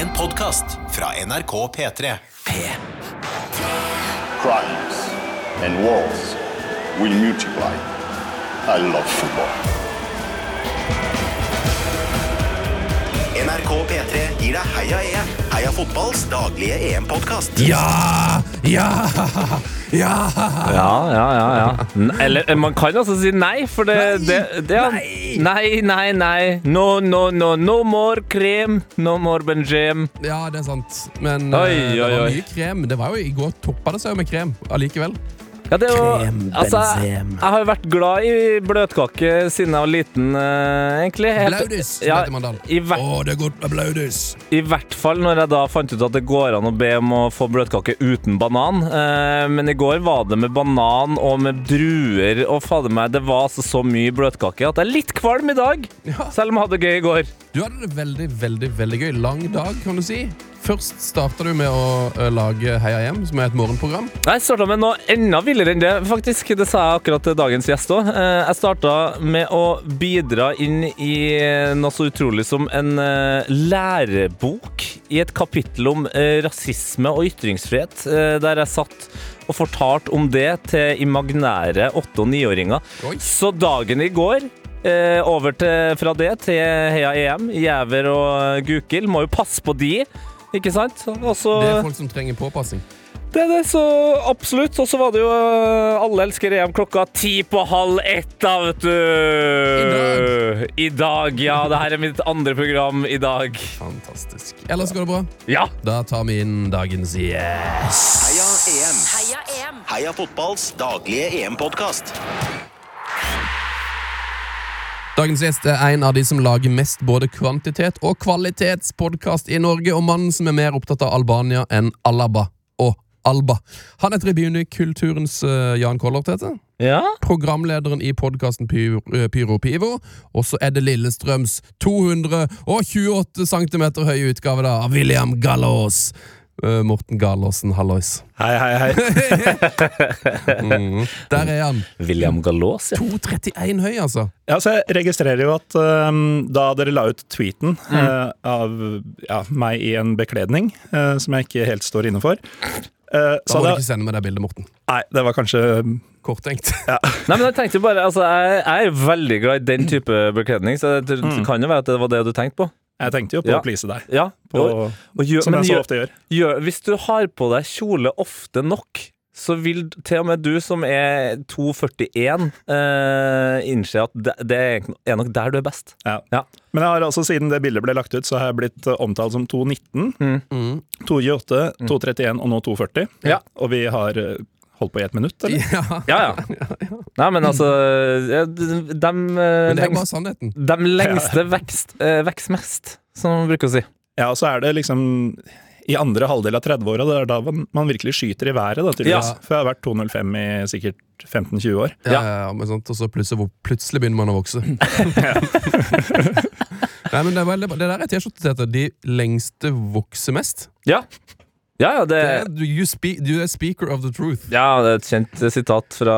En podkast fra NRK P3. P. crimes and wars will multiply. I love football. NRK P3 gir deg Heia EM, Heia fotballs daglige EM-podkast. Ja! Ja! Ja! Ja, ja, ja. ja. Eller eh, man kan altså si nei, for det, det, det er- Nei, nei, nei. No, no, no. No more krem. No more benjem. Ja, det er sant. Men Oi, eh, det oi, var oi. mye krem. Det var jo I går toppa det seg jo med krem allikevel. Ja, det er jo Krem, Altså, jeg, jeg har jo vært glad i bløtkake siden jeg var liten, uh, egentlig. Helt- Blaudis, som Ja, heter Mandal. i, hvert, Å, det er godt med blaudis. I hvert fall når jeg da fant ut at det går an å be om å få bløtkake uten banan. Uh, men i går var det med banan og med druer, og fader meg, det var altså så mye bløtkake at jeg er litt kvalm i dag. Ja. Selv om jeg hadde det gøy i går. Du hadde det veldig, veldig veldig gøy. Lang dag, kan du si. Først starta du med å eh, lage Heia hjem, som er et morgenprogram. Jeg starta med noe enda villere enn det, faktisk. Det sa jeg akkurat til dagens gjest òg. Jeg starta med å bidra inn i noe så utrolig som en eh, lærebok i et kapittel om eh, rasisme og ytringsfrihet, eh, der jeg satt og fortalte om det til imaginære åtte- og niåringer. Så dagen i går eh, over til, fra det til Heia EM, Gjæver og Gukild. Må jo passe på de, ikke sant? Også, Det er folk som trenger påpassing. det er det, så absolutt. Og så var det jo øh, Alle elsker EM klokka ti på halv ett, da, vet du. I dag. I dag, ja. Det her er mitt andre program i dag. Fantastisk. Ellers går det bra. Ja. Da tar vi inn dagens Yes. Heia EM, Heia EM. Heia fotballs daglige EM-podkast. Dagens gjest er en av de som lager mest både kvantitet og kvalitetspodkast i Norge, og mannen som er mer opptatt av Albania enn Alaba og Alba. Han er tribunikulturens uh, Jan Kollert, heter. Ja. Programlederen i podkasten Pyro, eh, Pyro Pivo. Og så er det Lillestrøms 228 cm høye utgave da, av William Gallås. Eh, Morten Galaasen, hallois. Hei, hei, hei. Mm. Der er han. William Galås, ja. 2,31 høy, altså. Ja, så jeg registrerer jo at um, da dere la ut tweeten eh, av ja, meg i en bekledning, uh, som jeg ikke helt står inne for eh, Da så må du ikke sende meg det bildet, Morten. Nei, det var kanskje Korttenkt. Nei, men Jeg tenkte jo bare, altså, jeg, jeg er veldig glad i den type bekledning, så det, det kan jo være at det var det du tenkte på. Jeg tenkte jo på Ja. å please deg, Ja, på, og, og gjør, som jeg så gjør, ofte gjør. gjør, Hvis du har på deg kjole ofte nok, så vil til og med du som er 2,41, eh, innse at det, det er nok der du er best. Ja. Ja. Men jeg har altså, siden det bildet ble lagt ut, så har jeg blitt eh, omtalt som 219, Mm. 228, 231 og nå 240. Ja. Og vi har eh, holdt på i et minutt, eller? Ja, Ja, ja. Nei, men altså De, de, men det er lengst, bare sannheten. de lengste vekst, eh, vekst mest, som man bruker å si. Ja, og så er det liksom i andre halvdel av 30-åra, det er da man man virkelig skyter i været, da, tydeligvis. Ja. For jeg har vært 205 i sikkert 15-20 år. Ja, Ja. men sant, og så plutselig, plutselig begynner man å vokse. Nei, men det, var, det der er T-skjorte til heter De lengste vokser mest. Ja. Ja, ja, det, Det you speak, you er speaker of the truth. ja, det er et kjent eh, sitat fra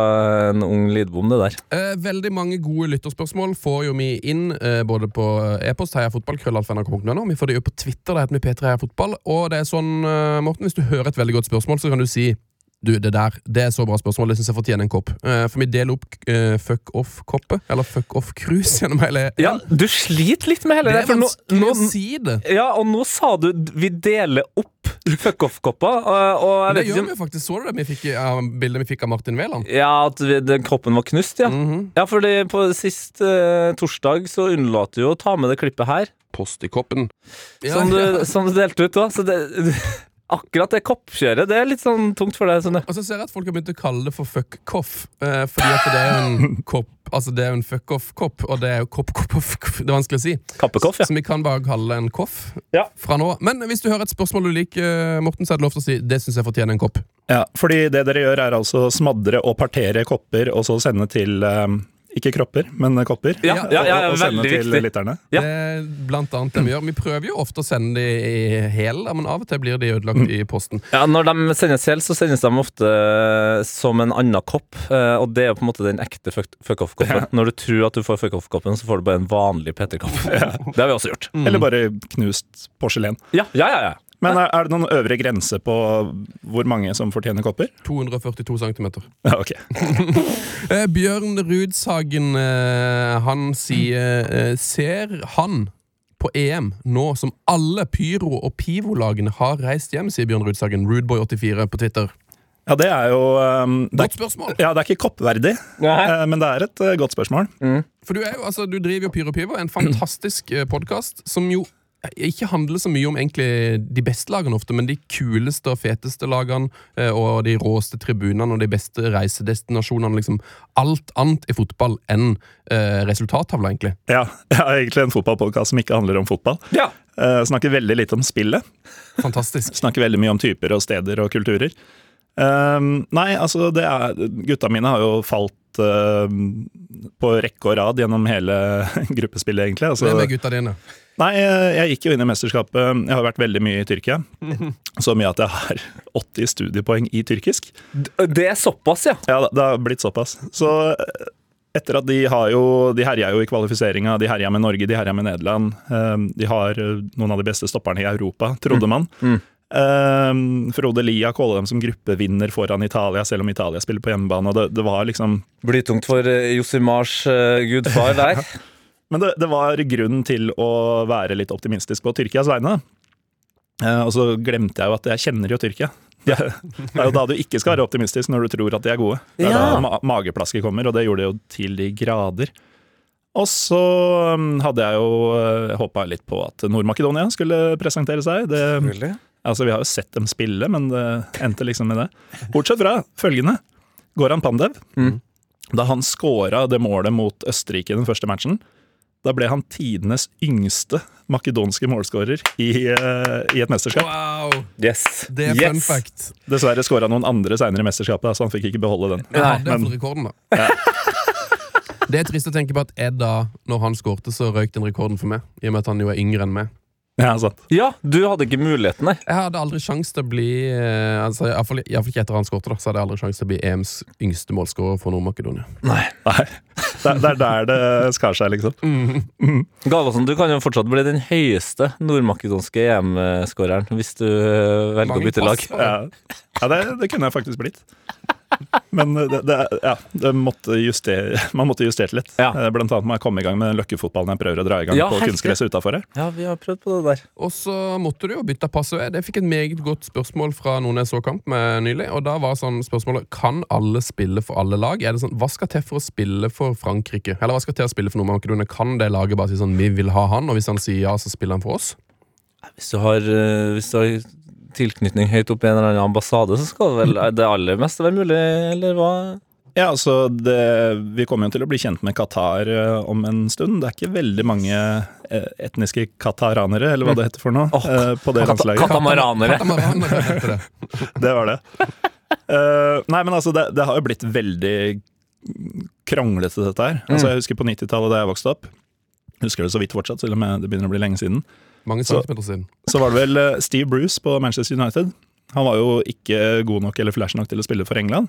en ung lydbom, det der. Eh, veldig mange gode lytterspørsmål får jo vi inn eh, både på e-post heiafotball, krøllalfa.nrk.no. Vi får det jo på Twitter, det heter vi P3 Heiafotball. Og det er sånn, eh, Morten, hvis du hører et veldig godt spørsmål, så kan du si du, det der, det er så bra spørsmål, det syns jeg fortjener en kopp. Uh, for vi deler opp uh, fuck off-koppet, eller fuck off-cruise, gjennom hele Ja, du sliter litt med hele Det det. er nå, nå, si det. ja, og nå sa du vi deler opp fuck off-kopper. Og, og det gjør ikke vi jo faktisk. Så du det vi fikk, ja, bildet vi fikk av Martin Wæland? Ja, at vi, den kroppen var knust, ja. Mhm. Ja, fordi på sist uh, torsdag så unnlot du å ta med det klippet her, Post i koppen. som, du, som du delte ut da. Så det, akkurat det koppkjøret, det er litt sånn tungt for deg. Sånn, Og så ser jeg at folk har begynt å kalle det for fuck-koff. Eh, fordi at det er jo en kopp Altså det er jo en fuck-off-kopp, og det er jo kopp-kopp-off. Det er vanskelig å si. Kappekoff, ja. Så vi kan bare kalle det en koff Ja. fra nå. Men hvis du hører et spørsmål du liker, eh, Morten, så er det lov til å si det syns jeg fortjener en kopp. Ja, fordi det dere gjør er altså smadre og partere kopper, og så sende til eh, Ikke kropper, men kopper. Ja, ja, ja, og, og sende til viktig. lytterne. Ja. Det blant annet det vi gjør. Vi prøver jo ofte å sende de i hel, men av og til blir de ødelagt i posten. Ja, Når de sendes hel, så sendes de ofte eh, som en annen kopp. eh, Og det er på en måte den ekte fuck- fuck-off-koppen. Når du tror at du får fuck-off-koppen, så får du bare en vanlig P3-kopp. Det har vi også gjort. Eller bare knust porselen. Ja, ja, ja, ja. Men er, er det noen øvre grense på hvor mange som fortjener kopper? 242 cm. Ja, ok. Eh, Bjørn Rudsagen, eh, han sier eh, Ser han på EM nå som alle pyro- og pivo-lagene har reist hjem, sier Bjørn Rudsagen. Rudeboy84 på Twitter. Ja, det er jo um, det Godt er, spørsmål. Ja, det er ikke koppverdig, eh, men det er et uh, godt spørsmål. For du, er jo, altså, du driver jo Pyro Pivo, en fantastisk uh, podkast som jo ikke handler så mye om egentlig de beste lagene ofte, men de kuleste og feteste lagene eh, og de råeste tribunene og de beste reisedestinasjonene. Liksom alt annet i fotball enn eh, resultattavla, egentlig. Ja, jeg har egentlig en fotballpodkast som ikke handler om fotball. Ja. Eh, snakker veldig lite om spillet. Fantastisk. Snakker veldig mye om typer og steder og kulturer. Um, nei, altså det er Gutta mine har jo falt um, på rekke og rad gjennom hele gruppespillet, egentlig. Altså, Hvem er gutta dine? Nei, jeg gikk jo inn i mesterskapet Jeg har vært veldig mye i Tyrkia. Så mye at jeg har 80 studiepoeng i tyrkisk. Det er såpass, ja. Ja, det har blitt såpass. Så eh, etter at de har jo De herja jo i kvalifiseringa, de herja med Norge, de herja med Nederland. eh, De har eh, noen av de beste stopperne i Europa, trodde man. Eh, Frode Lia kaller dem som gruppevinner foran Italia, selv om Italia spiller på hjemmebane. og Det, det var liksom Blytungt for uh, Josimars uh, gudfar der. Men det, det var grunn til å være litt optimistisk på Tyrkias vegne. Eh, og så glemte jeg jo at jeg kjenner jo Tyrkia. Det, er jo da du ikke skal være optimistisk, når du tror at de er gode. Det er Ja. da ma mageplasket kommer, og det gjorde det jo til de grader. Og så um, hadde jeg jo uh, håpa litt på at Nord-Makedonia skulle presentere seg. Det, altså, vi har jo sett dem spille, men det endte liksom med det. Bortsett fra følgende. Goran Pandev. Da han scora det målet mot Østerrike i den første matchen, da ble han tidenes yngste makedonske målskårer i, eh, i et mesterskap. Wow! Yes. Det er yes. fun fact. Dessverre skåra noen andre seinere i mesterskapet, så han fikk ikke beholde den. Men han hadde men- iallfall rekorden, da. Det er trist å tenke på at Edda, når han skårte, så røyk den rekorden for meg. I og med at han jo er yngre enn meg. Ja, sant. Ja, du hadde ikke muligheten nei. Jeg hadde aldri sjans til å bli eh, altså, Iallfall ikke etter han skåret, da, så hadde jeg aldri sjans til å bli EMs yngste målskårer for Nord-Makedonia. Nei. Det, er- det er der det skar seg, liksom. Galvason, du kan jo fortsatt bli den høyeste nordmakedonske EM-skåreren hvis du velger velger å bytte lag. Ja, ja det, det kunne jeg faktisk blitt. Men det, det, ja, det måtte justere, man måtte justert litt. Ja. Eh, Blant annet må jeg komme i gang med løkkefotballen jeg prøver å dra i gang Ja, på kunstgresset utafor her. Ja, vi har prøvd på det der. Og så måtte du jo bytte passord. Jeg fikk et meget godt spørsmål fra noen jeg så kamp med nylig. Og da var sånn spørsmålet Kan alle spille for alle lag. Er det sånn, Hva skal til for å spille for Frankrike? Eller hva skal til å spille for Nord-Makedonia? Kan det laget bare si sånn Vi vil ha han, og hvis han sier ja, så spiller han for oss? Hvis du har, eh, hvis du har tilknytning høyt opp i en eller annen ambassade, så skal det vel det aller meste være mulig, eller hva? Ja, altså det, Vi kommer jo til å bli kjent med Qatar eh, om en stund. Det er ikke veldig mange eh, etniske qataranere, eller hva det heter for noe, eh, på det landslaget. Katamaranere. Katamaranere heter det. Det var det. uh, nei, men altså, det, det har jo blitt veldig kronglete, dette her. Altså, jeg husker på 90-tallet da jeg vokste opp. Husker det så vidt fortsatt, selv om det begynner å bli lenge siden. Mange Så- centimeter siden. Så var det vel eh, Steve Bruce på Manchester United. Han var jo ikke god nok eller flash nok til å spille for England.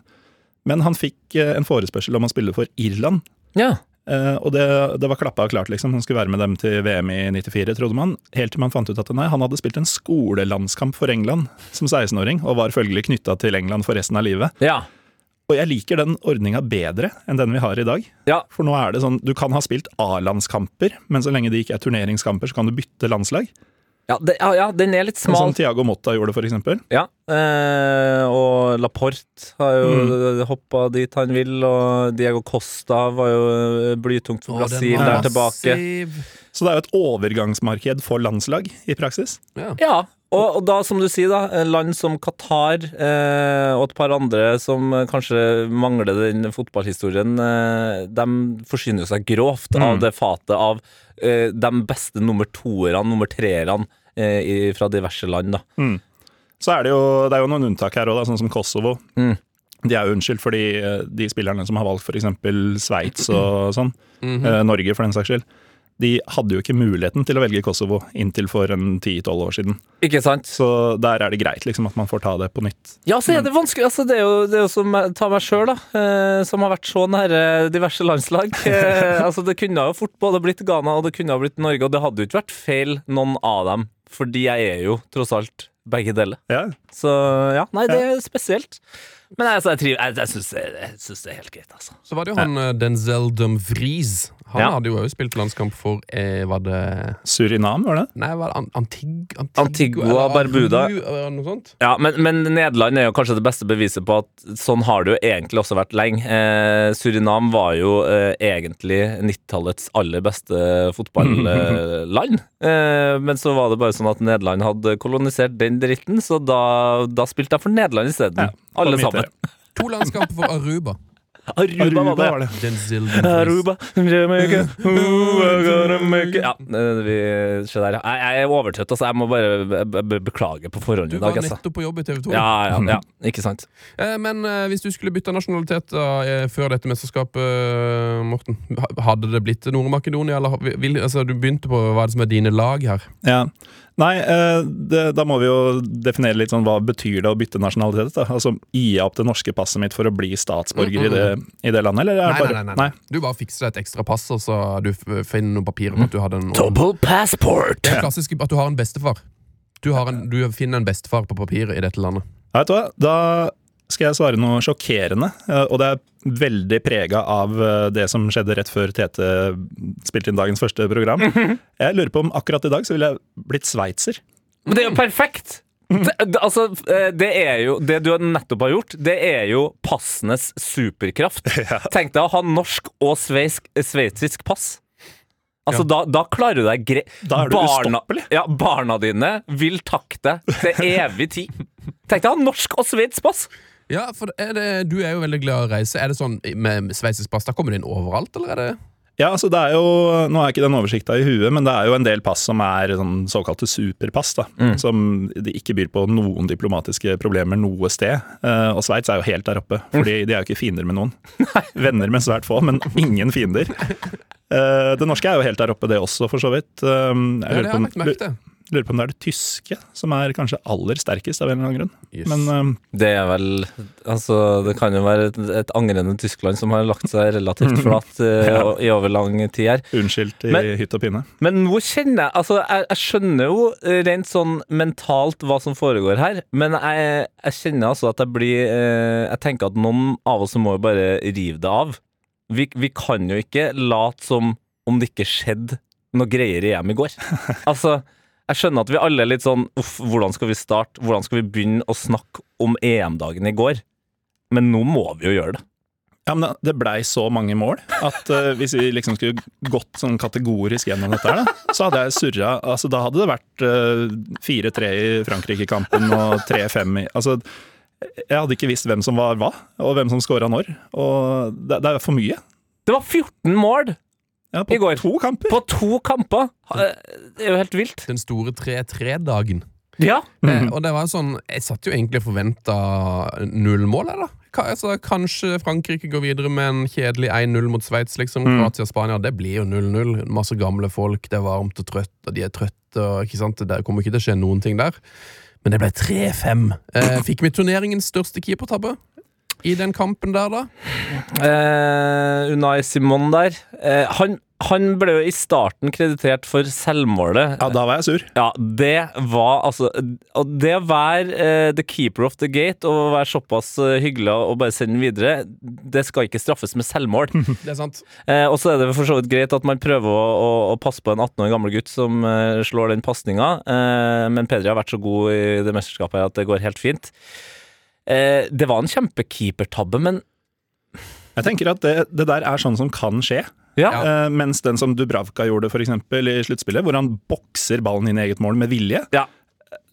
Men han fikk eh, en forespørsel om å spille for Irland. Ja. Eh, og det, det var klappa og klart, liksom. Han skulle være med dem til VM i 94, trodde man. Helt til man fant ut at nei, han hadde spilt en skolelandskamp for England som 16-åring, og var følgelig knytta til England for resten av livet. Ja. Og jeg liker den ordninga bedre enn den vi har i dag. Ja. For nå er det sånn, du kan ha spilt A-landskamper, men så lenge det ikke er turneringskamper, så kan du bytte landslag. Ja, det, ja, ja, den er litt Sånn smal. som Tiago Motta gjorde, for eksempel. Ja. Eh, og Laporte har jo Mm. hoppa dit han vil, og Diego Costa var jo eh, blytungt for Brasil der tilbake. Så det er jo et overgangsmarked for landslag, i praksis. Ja. Ja, og, og da, som du sier, da, eh, land som Qatar eh, og et par andre som eh, kanskje mangler den fotballhistorien, eh, de forsyner seg grovt av Mm. det fatet av eh, de beste nummer toerne, nummer treerne eh, fra diverse land, da. Så er det jo, det er jo noen unntak her òg, sånn som Kosovo. Mm. de er jo unnskyldt, fordi de spillerne som har valgt f.eks. Sveits og sånn, -hmm. Norge for den saks skyld, de hadde jo ikke muligheten til å velge Kosovo inntil for en 10-12 år siden. Ikke sant? Så der er det greit liksom at man får ta det på nytt. Ja, så er det vanskelig. Altså, det er jo, det er jo som ta meg sjøl, da. Eh, som har vært så nære diverse landslag. Eh, altså, det kunne jo fort både blitt Ghana og det kunne ha blitt Norge, og det hadde jo ikke vært feil, noen av dem. Fordi jeg er jo tross alt begge deler. Ja, Så ja, nei, det er spesielt. Men altså, jeg, triv, jeg, jeg syns det, jeg synes det er helt greit, altså. Så var det jo han eh, Denzel Dumfries. Han Ja. hadde jo også spilt landskamp for eh, Var det Surinam, var det? Nei, var det An Antig Antigua, eller Barbuda. Eller noe sånt? Ja, men, men Nederland er jo kanskje det beste beviset på at sånn har det jo egentlig også vært lenge. Eh, Surinam var jo eh, egentlig 90-tallets aller beste fotballand. eh, men så var det bare sånn at Nederland hadde kolonisert den dritten, så da, da spilte jeg for Nederland isteden. Ja, Alle sammen. To landskamper for Aruba. Aruba, Aruba var det. var det. Aruba, Jamaica, ooh, make it. Ja, vi, ser der, ja. Jeg, jeg er overtrøtt, altså. Jeg må bare be be beklage på forhånd Du i var dag. Altså. nettopp på jobb i TV 2. Ja, ja, ja, ikke sant. Eh, Men eh, hvis du skulle bytte nasjonalitet da, eh, før dette mesterskapet, Morten, ha- hadde det blitt Nord-Makedonia? Eller vil, altså, du begynte på hva er det som er dine lag her. Ja. Nei, eh, det, da må vi jo definere litt sånn hva betyr det å bytte nasjonalitet. da? Altså, Gir jeg opp det norske passet mitt for å bli statsborger i, det, i det landet, eller er Nei, bare nei, nei, nei. Du bare fikser deg et ekstra pass, og så du finner noen papirer på at du hadde en Double passport! Det er klassisk at du har en bestefar. Du, har en, du finner en bestefar på papiret i dette landet. Vet du hva, da skal jeg svare noe sjokkerende, eh, og det er veldig prega av eh, det som skjedde rett før Tete spilte inn dagens første program. Jeg lurer på om akkurat i dag så ville jeg blitt sveitser. Men det er jo perfekt! Det, det, altså, eh, det er jo Det du nettopp har gjort, det er jo passenes superkraft. Tenk deg å ha norsk og sveisk, sveitsisk pass. Altså, da, da klarer du deg greit. Da er du ustoppelig. Ja, barna dine vil takke deg til evig tid. Tenk deg å ha norsk og sveitsisk pass! Ja, for er det, Du er jo veldig glad i å reise. Er det sånn med sveitsisk pasta? Kommer det inn overalt, eller er det Ja, altså det er jo, Nå har jeg ikke den oversikta i huet, men det er jo en del pass som er sånn såkalte superpass. da, Som de ikke byr på noen diplomatiske problemer noe sted. Eh, og Sveits er jo helt der oppe, fordi de er jo ikke fiender med noen. Venner med svært få, men ingen fiender. Eh, det norske er jo helt der oppe, det også, for så vidt. Eh, Ja, jeg lurer på, lurer på om det er det tyske som er kanskje aller sterkest, av en eller annen grunn. Yes. Men eh, Det er vel Altså, det kan jo være et, et angrende Tyskland som har lagt seg relativt flat eh, i over lang tid her. unnskyldt i Men- hytt og pinne. Men nå kjenner jeg Altså, jeg, jeg skjønner jo rent sånn mentalt hva som foregår her, men jeg, jeg kjenner altså at jeg blir eh, Jeg tenker at noen av oss må jo bare rive det av. Vi, vi kan jo ikke late som om det ikke skjedde noe greier i EM i går. Altså, jeg skjønner at vi alle er litt sånn Uff, hvordan skal vi starte? Hvordan skal vi begynne å snakke om EM-dagen i går? Men nå må vi jo gjøre det. Ja, men Det blei så mange mål at uh, hvis vi liksom skulle gått sånn kategorisk gjennom dette, her da, så hadde jeg surra altså, Da hadde det vært uh, 4-3 i Frankrike-kampen og 3-5 i Altså, jeg hadde ikke visst hvem som var hva, og hvem som scora når. Og det, det er for mye. Det var 14 mål Ja, på I går. to kamper. på to kamper! Eh, Det er jo helt vilt. Den store 3-3-dagen. Ja. Eh, og det var sånn Jeg satt jo egentlig og forventa null mål, jeg, da. Ka- Altså, kanskje Frankrike går videre med en kjedelig 1-0 mot Sveits, liksom. Kroatia og Spania, det blir jo 0-0. Masse gamle folk, det er varmt og trøtt, og de er trøtte, og ikke sant. Det kommer ikke til å skje noen ting der. Men det ble 3-5. Eh, fikk vi turneringens største keepertabbe i den kampen der, da? Eh, Unai Simon der. Eh, han, han ble jo i starten kreditert for selvmålet. Ja, da var jeg sur. Ja, det var altså Og det å være eh, the keeper of the gate og være såpass eh, hyggelig og bare sende den videre, det skal ikke straffes med selvmål. Det er sant. Eh, og så er det for så vidt greit at man prøver å, å, å passe på en 18 år gammel gutt som eh, slår den pasninga, eh, men Pedri har vært så god i det mesterskapet at det går helt fint. Eh, det var en kjempekeepertabbe, men Jeg tenker at det, det der er sånn som kan skje. ja. Eh, mens den som Dubravka gjorde for eksempel, i sluttspillet, hvor han bokser ballen inn i eget mål med vilje, ja.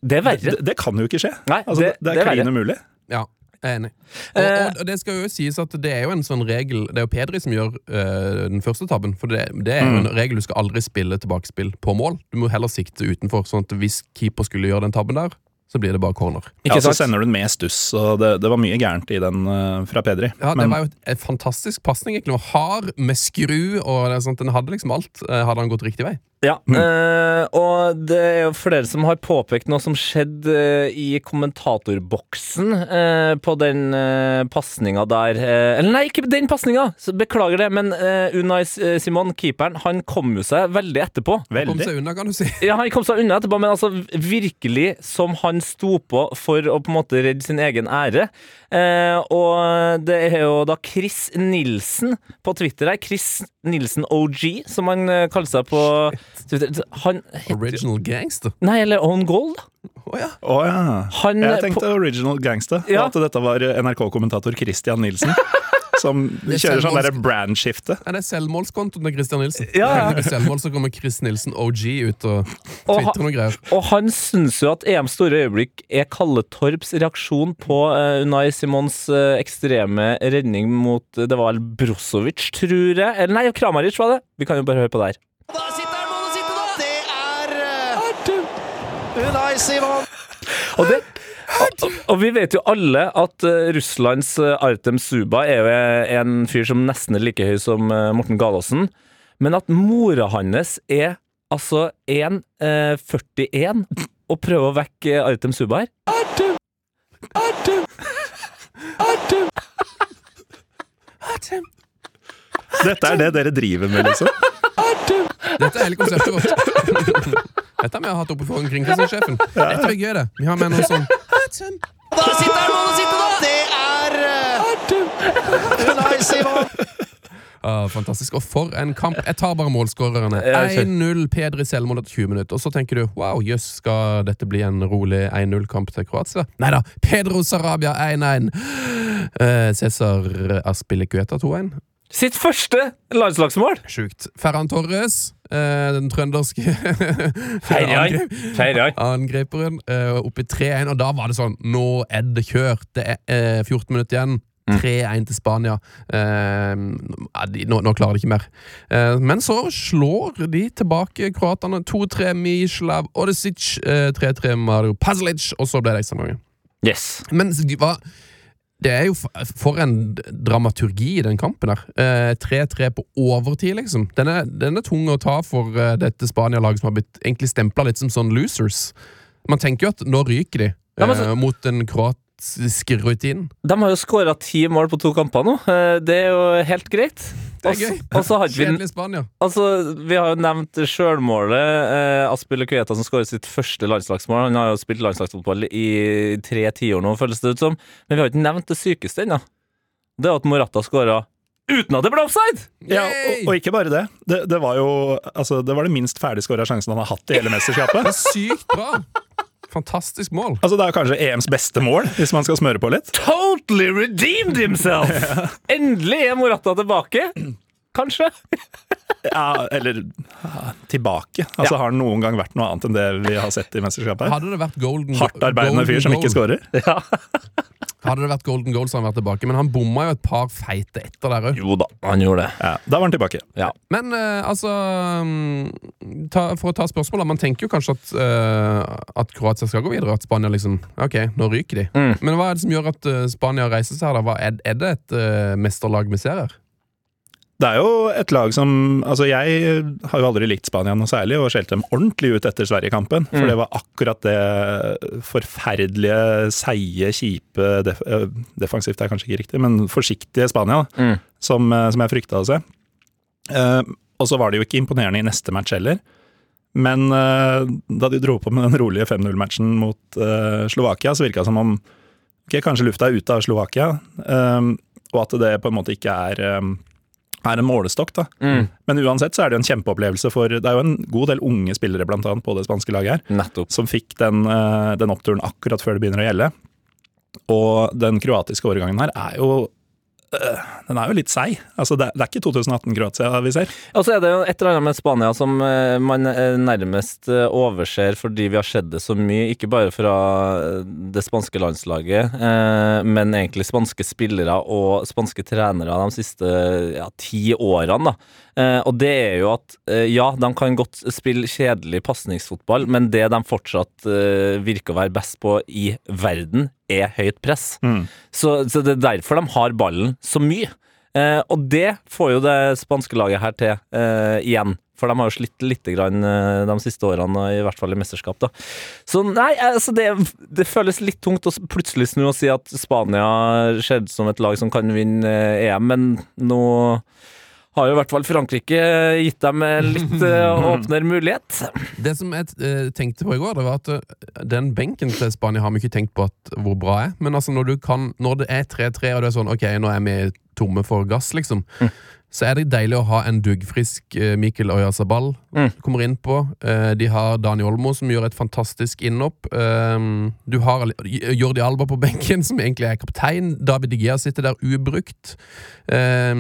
Det er verre. det, det kan jo ikke skje. Nei, altså, det- det, er klin umulig. Ja, jeg er enig. Og, Eh. og, og det skal jo sies at det er jo en sånn regel Det er jo Pedri som gjør øh, den første tabben. For det, det er jo en regel du skal aldri spille tilbakespill på mål. Du må heller sikte utenfor. Sånn at hvis keeper skulle gjøre den tabben der, så blir det bare corner. Ja, Ikke så sender du den med stuss, og det, det var mye gærent i den uh, fra Pedri. Ja, Det var jo et fantastisk pasning. Hard med skru, og det sånt, den hadde liksom alt. eh, Hadde han gått riktig vei? Ja, øh, og det er jo flere som har påpekt noe som skjedde eh, i kommentatorboksen øh, på den uh, pasninga der. Eller nei, ikke den pasninga! Beklager det, men eh, Unai Simon, keeperen, han kom jo seg veldig etterpå. Han Kom seg unna, kan du si. Ja, Han kom seg unna etterpå, men altså virkelig som han sto på for å på en måte redde sin egen ære. Eh, og det er jo da Chris Nilsen på Twitter her. Chris Nilsen OG, som han kaller seg på. Han heter Original gangster. Nei, eller On Goal, da. Oh, ja. Oh, ja. Han, Jeg tenkte tenkte Original Gangster, Ja. og at dette var NRK-kommentator Christian Nilsen. Som er kjører sånn selvmåls- derre brandskifte. Er det selvmålskontoen til Christian Nilsen? Ja, ja. Selvmål så kommer Chris Nilsen OG ut og Og twitrer noe greier. Og han syns jo at EMs store øyeblikk er Kalle Torps reaksjon på uh, Unai Simons uh, ekstreme redning mot uh, Det var vel Brozovic, tror jeg? Eller nei, Kramaric var det. Vi kan jo bare høre på det her. Unai Simon. Og, det, og, og vi vet jo alle at eh, Russlands eh, Artem Suba er jo en fyr som nesten er like høy som eh, Morten Galaasen. Men at mora hans er altså 1,41 og prøver å vekke eh, Artem Suba her. Artem! Artem! Artem! Artem! Dette er det dere driver med, liksom. Dette er hele konseptet vårt. Dette har vi hatt oppe for kringkastingssjefen. Dette er gøy, det. Vi har med noe sånn Da sitter han, og sitter sitte, da! Det er eh, Unai Simon. Ah, fantastisk. Og for en kamp. Jeg tar bare målskårerne. 1-0 Pedri selvmål etter 20 minutter. Og så tenker du wow, jøss, skal dette bli en rolig 1-0-kamp til Kroatia? Nei da. Pedro Sarabia 1-1. Eh, Cæsar Aspilicueta 2-1. Sitt første landslagsmål! Sjukt. Ferran Torres, eh, den trønderske angrep- angreperen, angriperen, eh, oppe i 3-1. Og da var det sånn Nå er det kjørt. Det er eh, 14 minutter igjen. 3-1 til Spania. Eh, nå, nå klarer de ikke mer. Eh, men så slår de tilbake kroatene. 2-3 Mislav Odesic. Eh, 3-3 Mario Pazlic. Og så ble det ekstraomgang. Yes. Men hva det er jo for en dramaturgi i den kampen. Eh, 3-3 på overtid, liksom. Den er, den er tung å ta for eh, dette Spania-laget som har blitt egentlig stempla litt som sånn losers. Man tenker jo at nå ryker de Ja, så- mot en den kroatiske rutinen. De har jo skåra ti mål på to kamper nå. Eh, Det er jo helt greit. Det er gøy. Kjedelig Spania. Altså, Vi har jo nevnt sjølmålet. Eh, Aspil Kveta som skårer sitt første landslagsmål. Han har jo spilt landslagsfotball i tre tiår nå, føles det ut som. Men vi har ikke nevnt det sykeste ennå. Det er at Morata skåra uten at det ble offside! Ja, og, og ikke bare det. Det, det var jo altså, det, var det minst ferdigskåra sjansen han har hatt i hele mesterskapet. Sykt bra! Fantastisk mål. Altså, det er kanskje EMs beste mål, hvis man skal smøre på litt. Totally redeemed himself! Endelig er Morata tilbake. Kanskje. Ja, eller ja, tilbake. Altså, Har han noen gang vært noe annet enn det vi har sett i mesterskapet? her? Hadde det vært golden Hardtarbeidende fyr som ikke skårer. Hadde det vært golden goal, så hadde han vært tilbake. Men han bomma jo et par feite etter der òg. Jo da, han gjorde det. Ja, da var han tilbake. Ja. Men eh, altså mm, ta, For å ta spørsmålet Man tenker jo kanskje at, eh, at Kroatia skal gå videre. At Spania liksom Ok, nå ryker de. Mm. Men hva er det som gjør at eh, Spania reiser seg her? da? Hva, er, er det et eh, mesterlag vi ser her? Det er jo et lag som Altså, jeg har jo aldri likt Spania noe særlig, og skjelte dem ordentlig ut etter Sverige-kampen. For Mm. det var akkurat det forferdelige, seige, kjipe def øh, Defensivt er kanskje ikke riktig, men forsiktige Spania da, Mm. som, øh, som jeg frykta å se. Uh, og så var det jo ikke imponerende i neste match heller. Men uh, da de dro på med den rolige 5-0-matchen mot uh, Slovakia, så virka det som om ok, kanskje lufta er ute av Slovakia, eh, og at det på en måte ikke er eh, er en målestokk, da. Mm. Men uansett så er det jo en kjempeopplevelse for Det er jo en god del unge spillere blant annet på det spanske laget her, Nettopp. som fikk den, eh, den oppturen akkurat før det begynner å gjelde. Og den kroatiske årgangen her er jo øh, den er jo litt seig. Altså, det, er ikke 2018-Kroatia vi ser. Og så er det jo et eller annet med Spania som eh, man eh, nærmest eh, overser fordi vi har sett det så mye, ikke bare fra det spanske landslaget, men egentlig spanske spillere og spanske trenere de siste ja, ti årene. da. Og det er jo at ja, de kan godt spille kjedelig pasningsfotball, men det de fortsatt virker å være best på i verden, er høyt press. Så, så det er derfor de har ballen så mye. Eh, og det får jo det spanske laget her til eh, igjen. For de har jo slitt litt grann, eh, de siste årene, i hvert fall i mesterskap. da. Så nei, altså det, det føles litt tungt å plutselig snu og si at Spania ser ut som et lag som kan vinne eh, EM, men nå har jo i hvert fall Frankrike gitt dem litt eh, åpnere mulighet. Det som jeg eh, tenkte på i går, det var at eh, den benken til Spania har vi ikke tenkt på at, hvor bra er. Men altså når, du kan, når det er 3-3, og det er sånn ok, nå er vi tomme for gass, liksom. Så er det deilig å ha en duggfrisk eh, Mikkel Oyarzabal Mm. kommer inn på. Eh, de har Dani Olmo som gjør et fantastisk innhopp. Eh, du har Jordi Alba på benken, som egentlig er kaptein. David De sitter der ubrukt. Eh,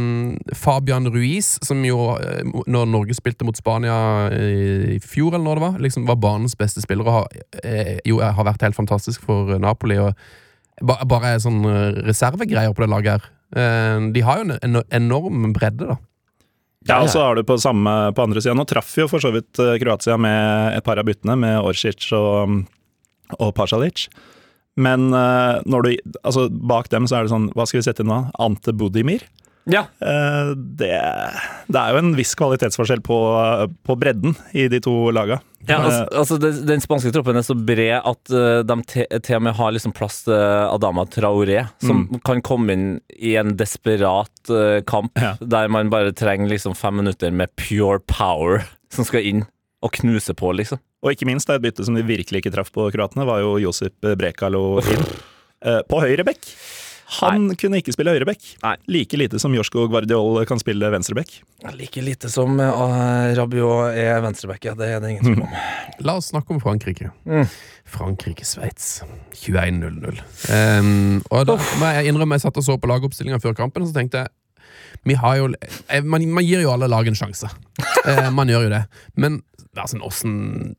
Fabian Ruiz, som jo, eh, når Norge spilte mot Spania i fjor, eller når det var, liksom var banens beste spiller og har, jo, har vært helt fantastisk for Napoli. og ba- Bare er sånn reservegreier på det laget her. Eh, De har jo en en enorm bredde, da. Ja, og så har du på samme på andre sida. Nå traff jo for så vidt eh, Kroatia med et par av byttene, med Orsic og, og Pasalic. Men eh, når du, altså, bak dem så er det sånn Hva skal vi sette inn nå? Ante Budimir? Ja. Eh, det, det er jo en viss kvalitetsforskjell på, på bredden i de to laga. Ja, altså, altså den, den spanske troppen er så bred at eh, de te, til og med har liksom plass til Adama Traoré, som kan komme inn i en desperat eh, kamp Ja. der man bare trenger liksom fem minutter med pure power som skal inn og knuse på, liksom. Og ikke minst det er et bytte som de virkelig ikke traff på kroatene, var jo Josip Brekalo inn. Eh, på høyre bekk. Han kunne ikke spille høyreback. Nei. Like lite som Josko Guardiol kan spille venstreback. Like lite som uh, Rabiot er venstreback, ja. Det er det ingen tvil om. La oss snakke om Frankrike. Mm. Frankrike-Sveits 21-0-0. Um, og da må jeg innrømme jeg satt og så på lagoppstillinga før kampen, og så tenkte jeg vi har jo, eh, man, man gir jo alle lag en sjanse. Eh, man gjør jo det. Men altså, åssen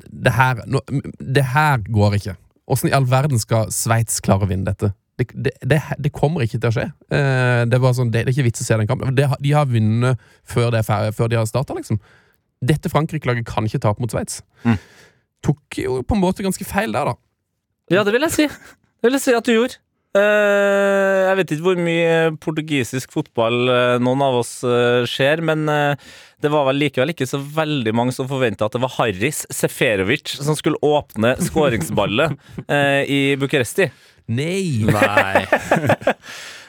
det, her- nå- det her går ikke. Åssen i all verden skal Sveits klare å vinne dette? Det, det, det, det kommer ikke til å skje. Eh, det, var sånn, det, det er ikke vits å se den kampen. De har vunnet før, det er ferdig, før de har starta, liksom. Dette Frankrike-laget kan ikke tape mot Sveits. Tok jo på en måte ganske feil der, da. Ja, det vil jeg si. Det vil jeg si at du gjorde. Eh, jeg vet ikke hvor mye portugisisk fotball eh, noen av oss uh, ser, men eh, det var vel likevel ikke så veldig mange som forventa at det var Harris Seferovic som skulle åpne skåringsballet eh, i Bucuresti. Nei! Nei.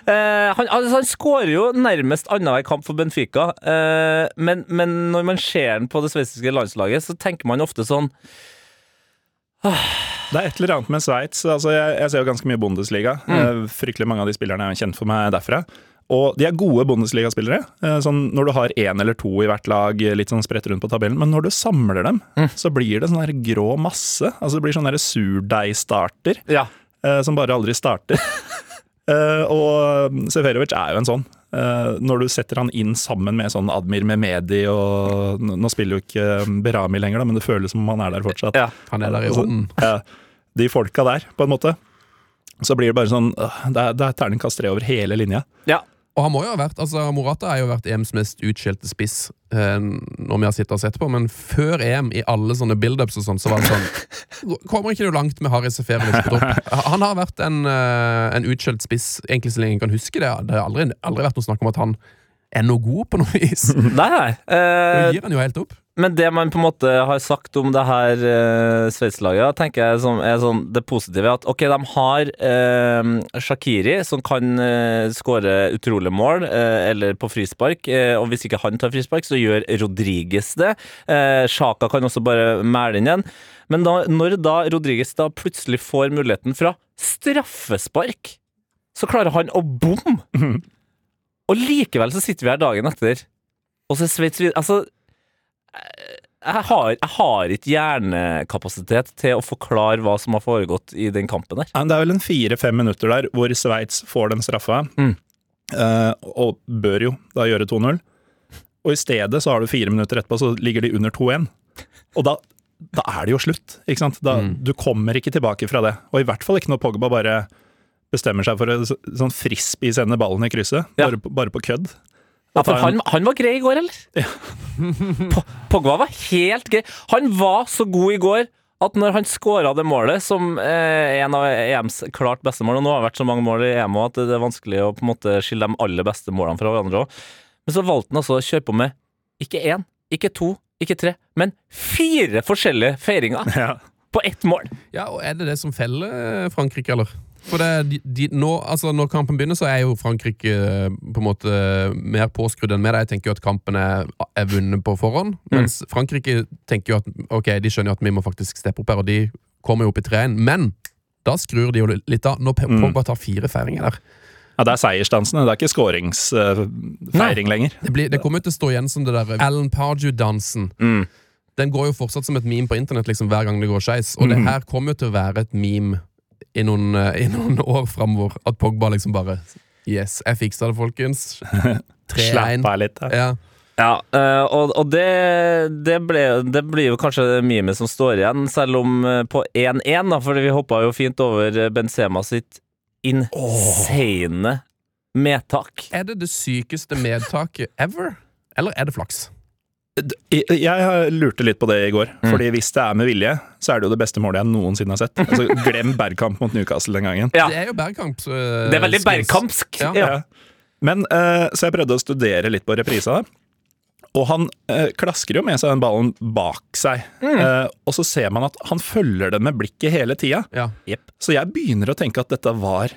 Eh, han altså, han skårer jo nærmest annenhver kamp for Benfica, eh, men, men når man ser han på det sveitsiske landslaget, så tenker man ofte sånn Det er et eller annet med Sveits. Altså, jeg, jeg ser jo ganske mye Bundesliga. Mm. Fryktelig mange av de spillerne er kjent for meg derfra. Og de er gode Bundesliga-spillere. Eh, Sånn når du har én eller to i hvert lag, litt sånn spredt rundt på tabellen. Men når du samler dem, så blir det sånn der grå masse. Altså Det blir sånn surdeigstarter Ja. eh, som bare aldri starter. Eh, og Seferovic er jo en sånn. Eh, når du setter han inn sammen med sånn Admir Mehmedi og Nå spiller jo ikke eh, Berami lenger, da, men det føles som om han er der fortsatt. Ja. Han er der i ånden. de folka der, på en måte. Så blir det bare sånn Det er, det er terningkast tre over hele linja. ja. Og han må jo ha vært, altså Morata har jo vært EMs mest utskjelte spiss eh, når vi har sittet og sett på, men før EM, i alle sånne build-ups og sånn, så var det sånn Kommer ikke du langt med Harry Seferovic på topp? Han har vært en, eh, en utskjelt spiss egentlig så lenge jeg kan huske det. Det har aldri, aldri vært noe snakk om at han er noe god på noe vis. Nei, nei. Uh, Nå gir han jo helt opp. Men det man på en måte har sagt om det her eh, Sveits-laget, tenker jeg som er sånn det positive, at ok, de har eh, Shakiri, som kan eh, skåre utrolige mål, eh, eller på frispark, eh, og hvis ikke han tar frispark, så gjør Rodriges det. Eh, Sjaka kan også bare mæle inn igjen. Men da, når da Rodriges da plutselig får muligheten fra straffespark, så klarer han å bomme! Og likevel så sitter vi her dagen etter, og så er Sveits videre Altså jeg har, jeg har ikke hjernekapasitet til å forklare hva som har foregått i den kampen der. Det er vel en fire-fem minutter der hvor Sveits får den straffa. Mm. eh, og bør jo da gjøre 2-0. Og i stedet så har du fire minutter etterpå, så ligger de under 2-1. Og da, da er det jo slutt, ikke sant? Da, Du kommer ikke tilbake fra det. Og i hvert fall ikke når Pogba bare bestemmer seg for å så- sånn frisbee sende ballen i krysset, Ja. bare, på- bare på kødd. Ja, for han, han var grei i går, eller? Ja. Pogba var helt grei. Han var så god i går at når han skåra det målet, som eh, en av EMs klart beste mål Og nå har det vært så mange mål i EM at det er vanskelig å på en måte skille de aller beste målene fra hverandre òg. Men så valgte han altså å kjøre på med ikke én, ikke to, ikke tre, men fire forskjellige feiringer Ja. på ett mål. Ja, og Er det det som feller Frankrike, eller? For det, de, nå, altså Når kampen begynner, så er jo Frankrike eh, på en måte mer påskrudd enn med det. Jeg tenker jo at kampen er, er vunnet på forhånd. Mens Frankrike tenker jo at ok, de skjønner jo at vi må faktisk steppe opp her, og de kommer jo opp i 3-1. Men da skrur de jo litt av når Pe- Pogba tar fire feiringer der. Ja, det er seiersdansene, det er ikke skåringsfeiring lenger. Det, blir, det kommer til å stå igjen som det der Alan Pardew-dansen. Mm. Den går jo fortsatt som et meme på internett liksom hver gang det går skeis. Og det her kommer jo til å være et meme i noen, eh, i noen år framover. At Pogba liksom bare Yes, jeg fiksa det, folkens. 3-1. Slapp av litt. Ja. Ja. Ja, eh, og, og det, det, ble, det blir jo kanskje det mimet som står igjen, selv om eh, på 1-1, da, fordi vi hoppa jo fint over Benzema sitt insane medtak. Er det det sykeste medtaket ever? Eller er det flaks? Jeg, lurte litt på det i går, Mm. Fordi hvis det er med vilje, så er det jo det beste målet jeg noensinne har sett. Altså, glem Bergkamp mot Newcastle den gangen. Ja, Det er jo Bergkamp. eh, det er veldig bergkampsk. Ja. Ja. Men uh, Så jeg prøvde å studere litt på reprisa, og han uh, klasker jo med seg den ballen bak seg. Mm. Eh, og så ser man at han følger den med blikket hele tida. Ja. Så jeg begynner å tenke at dette var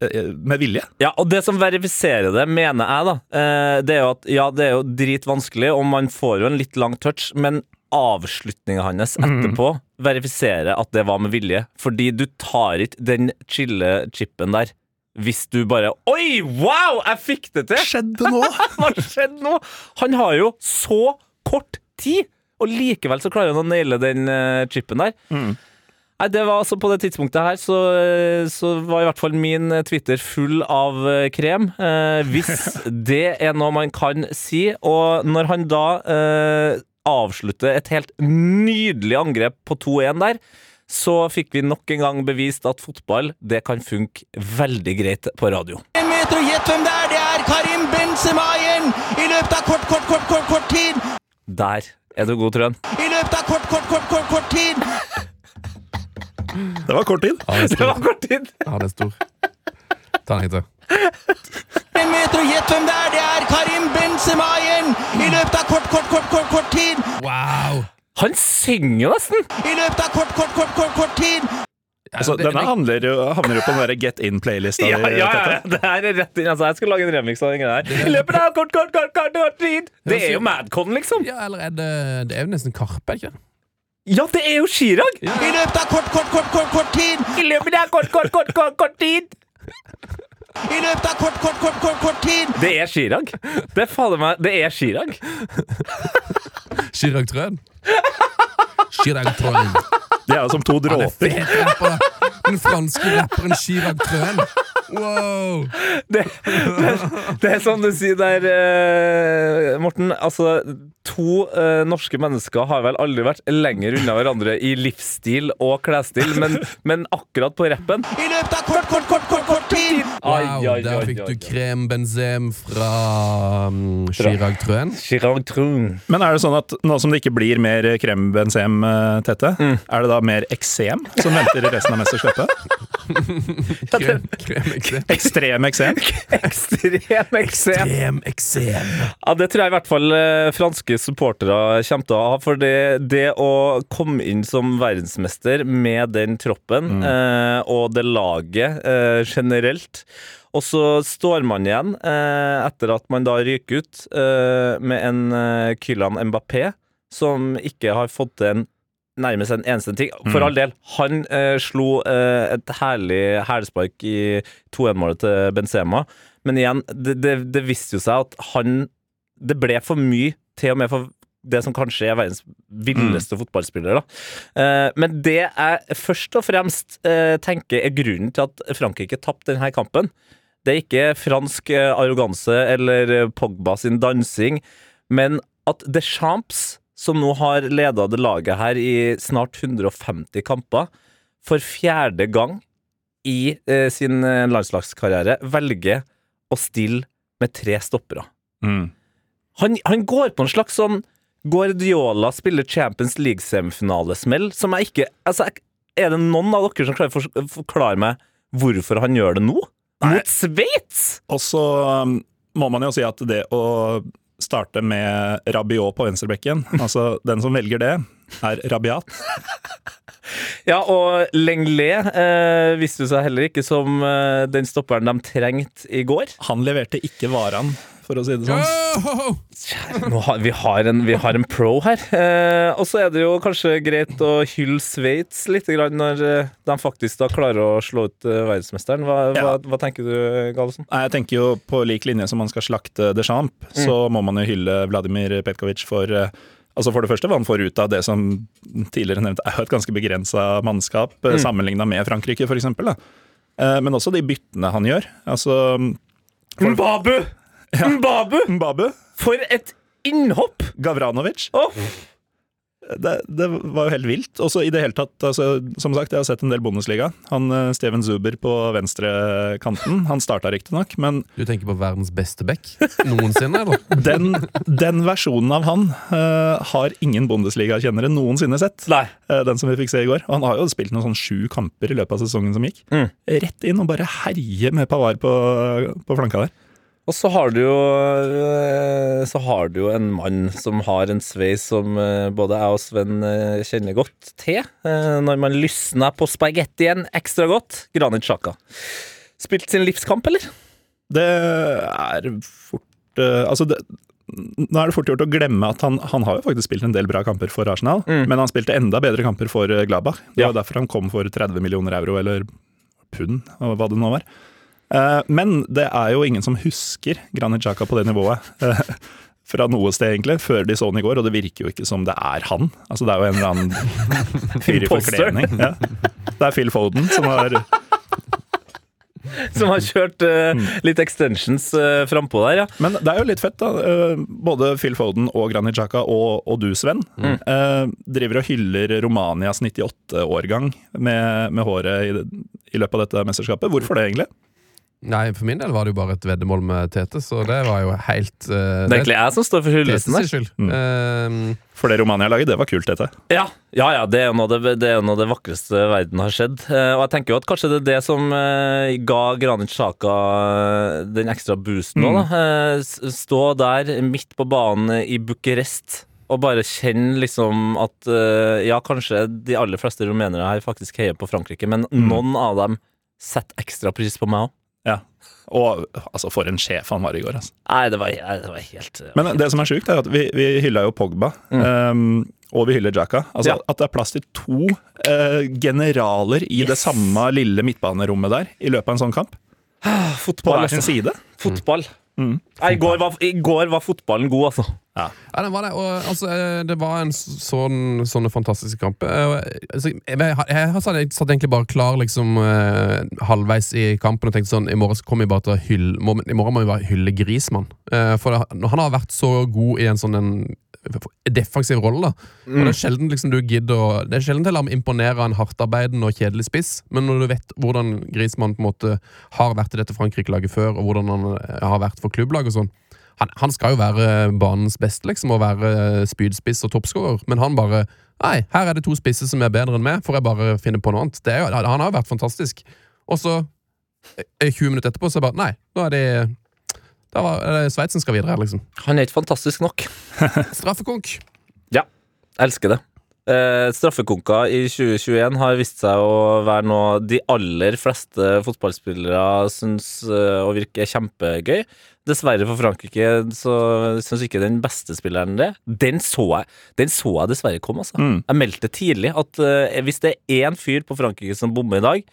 med vilje. Ja, og det som verifiserer det, mener jeg, da, eh, det er jo at ja, det er jo dritvanskelig, og man får jo en litt lang touch, men avslutninga hans etterpå verifiserer at det var med vilje. Fordi du tar ikke den chille-chipen der hvis du bare Oi, wow, jeg fikk det til! Skjedde nå! Hva skjedde nå? Han har jo så kort tid, og likevel så klarer han å naile den eh, chipen der. Nei, det var altså På det tidspunktet her så, eh, så var i hvert fall min eh, Twitter full av eh, krem. Eh, hvis det er noe man kan si. Og når han da eh, avslutter et helt nydelig angrep på 2-1 der, så fikk vi nok en gang bevist at fotball det kan funke veldig greit på radio. En meter, og gjett hvem det er! Det er Karim Benzema igjen! I løpet av kort, kort, kort, kort, kort tid! Der er du god, Trøen. I løpet av kort, kort, kort, kort, kort tid! Det var kort tid. Ja, det var kort tid. Ja, det er stor. Ta den en til. En meter, og gjett hvem det er! Det er Karim Benzema igjen! I løpet av kort, kort, kort, kort, kort tid! Wow! Han synger nesten! I løpet av kort, kort, kort, kort, kort tid! Altså, denne handler jo, havner jo på den Get In-playlista. Ja, ja, ja, det her er rett inn. Altså, jeg skal lage en remix av den greia der. I løpet av kort, kort, kort, kort, kort tid! Det er jo Madcon, liksom. Ja, eller er det Det er jo nesten Karpe, ikke? Ja, det er jo Chirag! I løpet av kort, kort, kort, kort, kort tid! I løpet av kort, kort, kort, kort, kort tid! I løpet av kort, kort, kort, kort, kort tid! Det er Chirag. Det er fader meg Det er Chirag. Chirag Trøen. Chirag Trøen. Det er jo som to er dråper. Den franske rapperen Chirag Trøen. Wow! Det, det, det er som du sier der, eh, Morten. Altså, to uh, norske mennesker har vel aldri vært lenger unna hverandre i livsstil og klesstil, men, men akkurat på rappen I løpet av kort, kort, kort, kort, kort tid! wow der fikk du krem benzem fra um, Chirag Truen. Chirag Trun. Men er det sånn at nå som det ikke blir mer krem benzem, Tette, Tete, er det da mer eksem som venter i resten av mesterskapet? Krem, krem, eksem. Ekstrem eksem? Ekstrem eksem. Ekstrem eksem. Ja, Det tror jeg i hvert fall eh, franske supportere kommer til å ha. For det, det å komme inn som verdensmester med den troppen eh, og det laget eh, generelt og så står man igjen, eh, etter at man da ryker ut, eh, med en eh, Kylian Mbappé som ikke har fått til en nærmest en eneste ting. For all del, han eh, slo eh, et herlig hælspark i 2-1-målet til Benzema. Men igjen, det, det, det viste jo seg at han Det ble for mye, til og med for det som kanskje er verdens villeste fotballspiller. Da. Eh, men det jeg først og fremst eh, tenker er grunnen til at Frankrike tapte denne kampen, Det er ikke fransk eh, arroganse eller Pogba sin dansing, men at Deschamps, som nå har leda det laget her i snart 150 kamper, for fjerde gang i eh, sin landslagskarriere velger å stille med tre stoppere. Mm. Han, han går på en slags sånn Guardiola spiller Champions League-semifinalesmell, som jeg ikke Altså, er det noen av dere som klarer å forklare meg hvorfor han gjør det nå? Nei. Mot Sveits! Og så um, må man jo si at det å starte med Rabiot på venstrebekken, altså den som velger det, er Rabiat. Ja, og Lenglet eh, viste seg heller ikke som eh, den stopperen de trengte i går. Han leverte ikke Varan, for å si det sånn. Nå har, vi, har en, vi har en pro her. Eh, og så er det jo kanskje greit å hylle Sveits litt når eh, de faktisk da klarer å slå ut eh, verdensmesteren. Hva, hva, Ja. hva tenker du, Galesen? Jeg tenker jo på lik linje som man skal slakte Deschamps, så må man jo hylle Vladimir Petkovic for eh, Altså For det første hva han får ut av det som tidligere nevnt er jo et ganske begrensa mannskap, mm. sammenligna med Frankrike f.eks. Men også de byttene han gjør. Altså Mbabu! Mbabu! Mbabu, For et innhopp! Gavranovic Oh. det, det var jo helt vilt. Også i det hele tatt, altså, Som sagt, jeg har sett en del Bundesliga. Han eh, Steven Zuber på venstrekanten, han starta riktignok, men Du tenker på verdens beste back noensinne, eller? den, den versjonen av han uh, har ingen Bundesliga-kjennere noensinne sett. Nei. Eh, den som vi fikk se i går. Og han har jo spilt noen sånn sju kamper i løpet av sesongen som gikk. Mm. Rett inn og bare herje med Pavar på, på flanka der. Og så har du jo eh, Så har du jo en mann som har en sveis som eh, både jeg og Sven eh, kjenner godt til. Når man lysner på spagettien ekstra godt. Granit Sjaka. Spilt sin livskamp, eller? Det er fort Altså, det, nå er det fort gjort å glemme at han, han har jo faktisk spilt en del bra kamper for Arsenal, men han spilte enda bedre kamper for Glabach. Det Ja. var derfor han kom for 30 millioner euro, eller pund, og hva det nå var. Eh, Men det er jo ingen som husker Granit Xhaka på det nivået. eh, Fra noe sted, egentlig, før de så han i går, og det virker jo ikke som det er han. Altså, Det er jo en eller annen fyr i forkledning. Ja. Det er Phil Foden som har Som har kjørt uh, litt extensions uh, frampå der, ja. Men det er jo litt fett, da. Uh, Både Phil Foden og Granit Xhaka og, og du, Sven, eh, driver og hyller Romanias 98-årgang med, med håret i, i løpet av dette mesterskapet. Hvorfor det, egentlig? Nei, for min del var det jo bare et veddemål med Tete, så det var jo helt uh, Det er egentlig jeg som står for hyllesten der. skyld. Ehm, For det Romania-laget, det var kult, Tete. Ja, ja, ja det, er jo noe av det, noe vakreste verden har skjedd. Uh, og jeg tenker jo at kanskje det er det som ga Granit Sjaka den ekstra boosten nå, da. Eh, stå der midt på banen i Bucuresti og bare kjenne liksom at Ja, kanskje de aller fleste rumenere her faktisk heier på Frankrike, men noen av dem setter ekstra pris på meg òg. Ja. Og altså, for en sjef han var i går, altså. Nei, det var, det var helt Men det som er sjukt, er at vi, vi hylla jo Pogba. um, og vi hyller Jacka. Altså, Ja. At det er plass til to uh, generaler i det samme lille midtbanerommet der i løpet av en sånn kamp. På Fotball, hver sin altså. side. Fotball. Mm. Nei, I, går var, I går var fotballen god, altså. Ja, den var det. Og, altså, eh, det var en sånn, sånne fantastiske kamper. Eh, Altså, jeg, jeg, jeg, jeg satt egentlig bare klar liksom eh, halvveis i kampen og tenkte sånn I morgen kommer vi bare til å hylle må, I morgen må vi bare hylle Grismann. Eh, for det, han har vært så god i en sånn en defensiv rolle. da Og Det er sjelden liksom du gidder å Det er sjelden til å imponere en hardtarbeidende og kjedelig spiss, men når du vet hvordan Grismann på en måte har vært i dette Frankrike-laget før, og hvordan han eh, har vært for klubblaget og sånn han, han skal jo være banens beste, liksom, og være spydspiss og toppskårer, men han bare Nei, her er det to spisser som er bedre enn meg, får jeg bare finne på noe annet. Det jo, han har jo vært fantastisk. Og så, eh, 20 minutter etterpå, så er det bare Nei, nå er det Da var er det Sveits som skal videre her, liksom. Han er ikke fantastisk nok. Straffekonk. Ja. Elsker det. Eh, i 2021 har vist seg å være noe de aller fleste fotballspillere syns eh, å virke kjempegøy. Dessverre for Frankrike så syns ikke den beste spilleren det. Den så jeg, den så jeg dessverre komme, altså. Mm. Jeg meldte tidlig at eh, hvis det er én fyr på Frankrike som bommer i dag,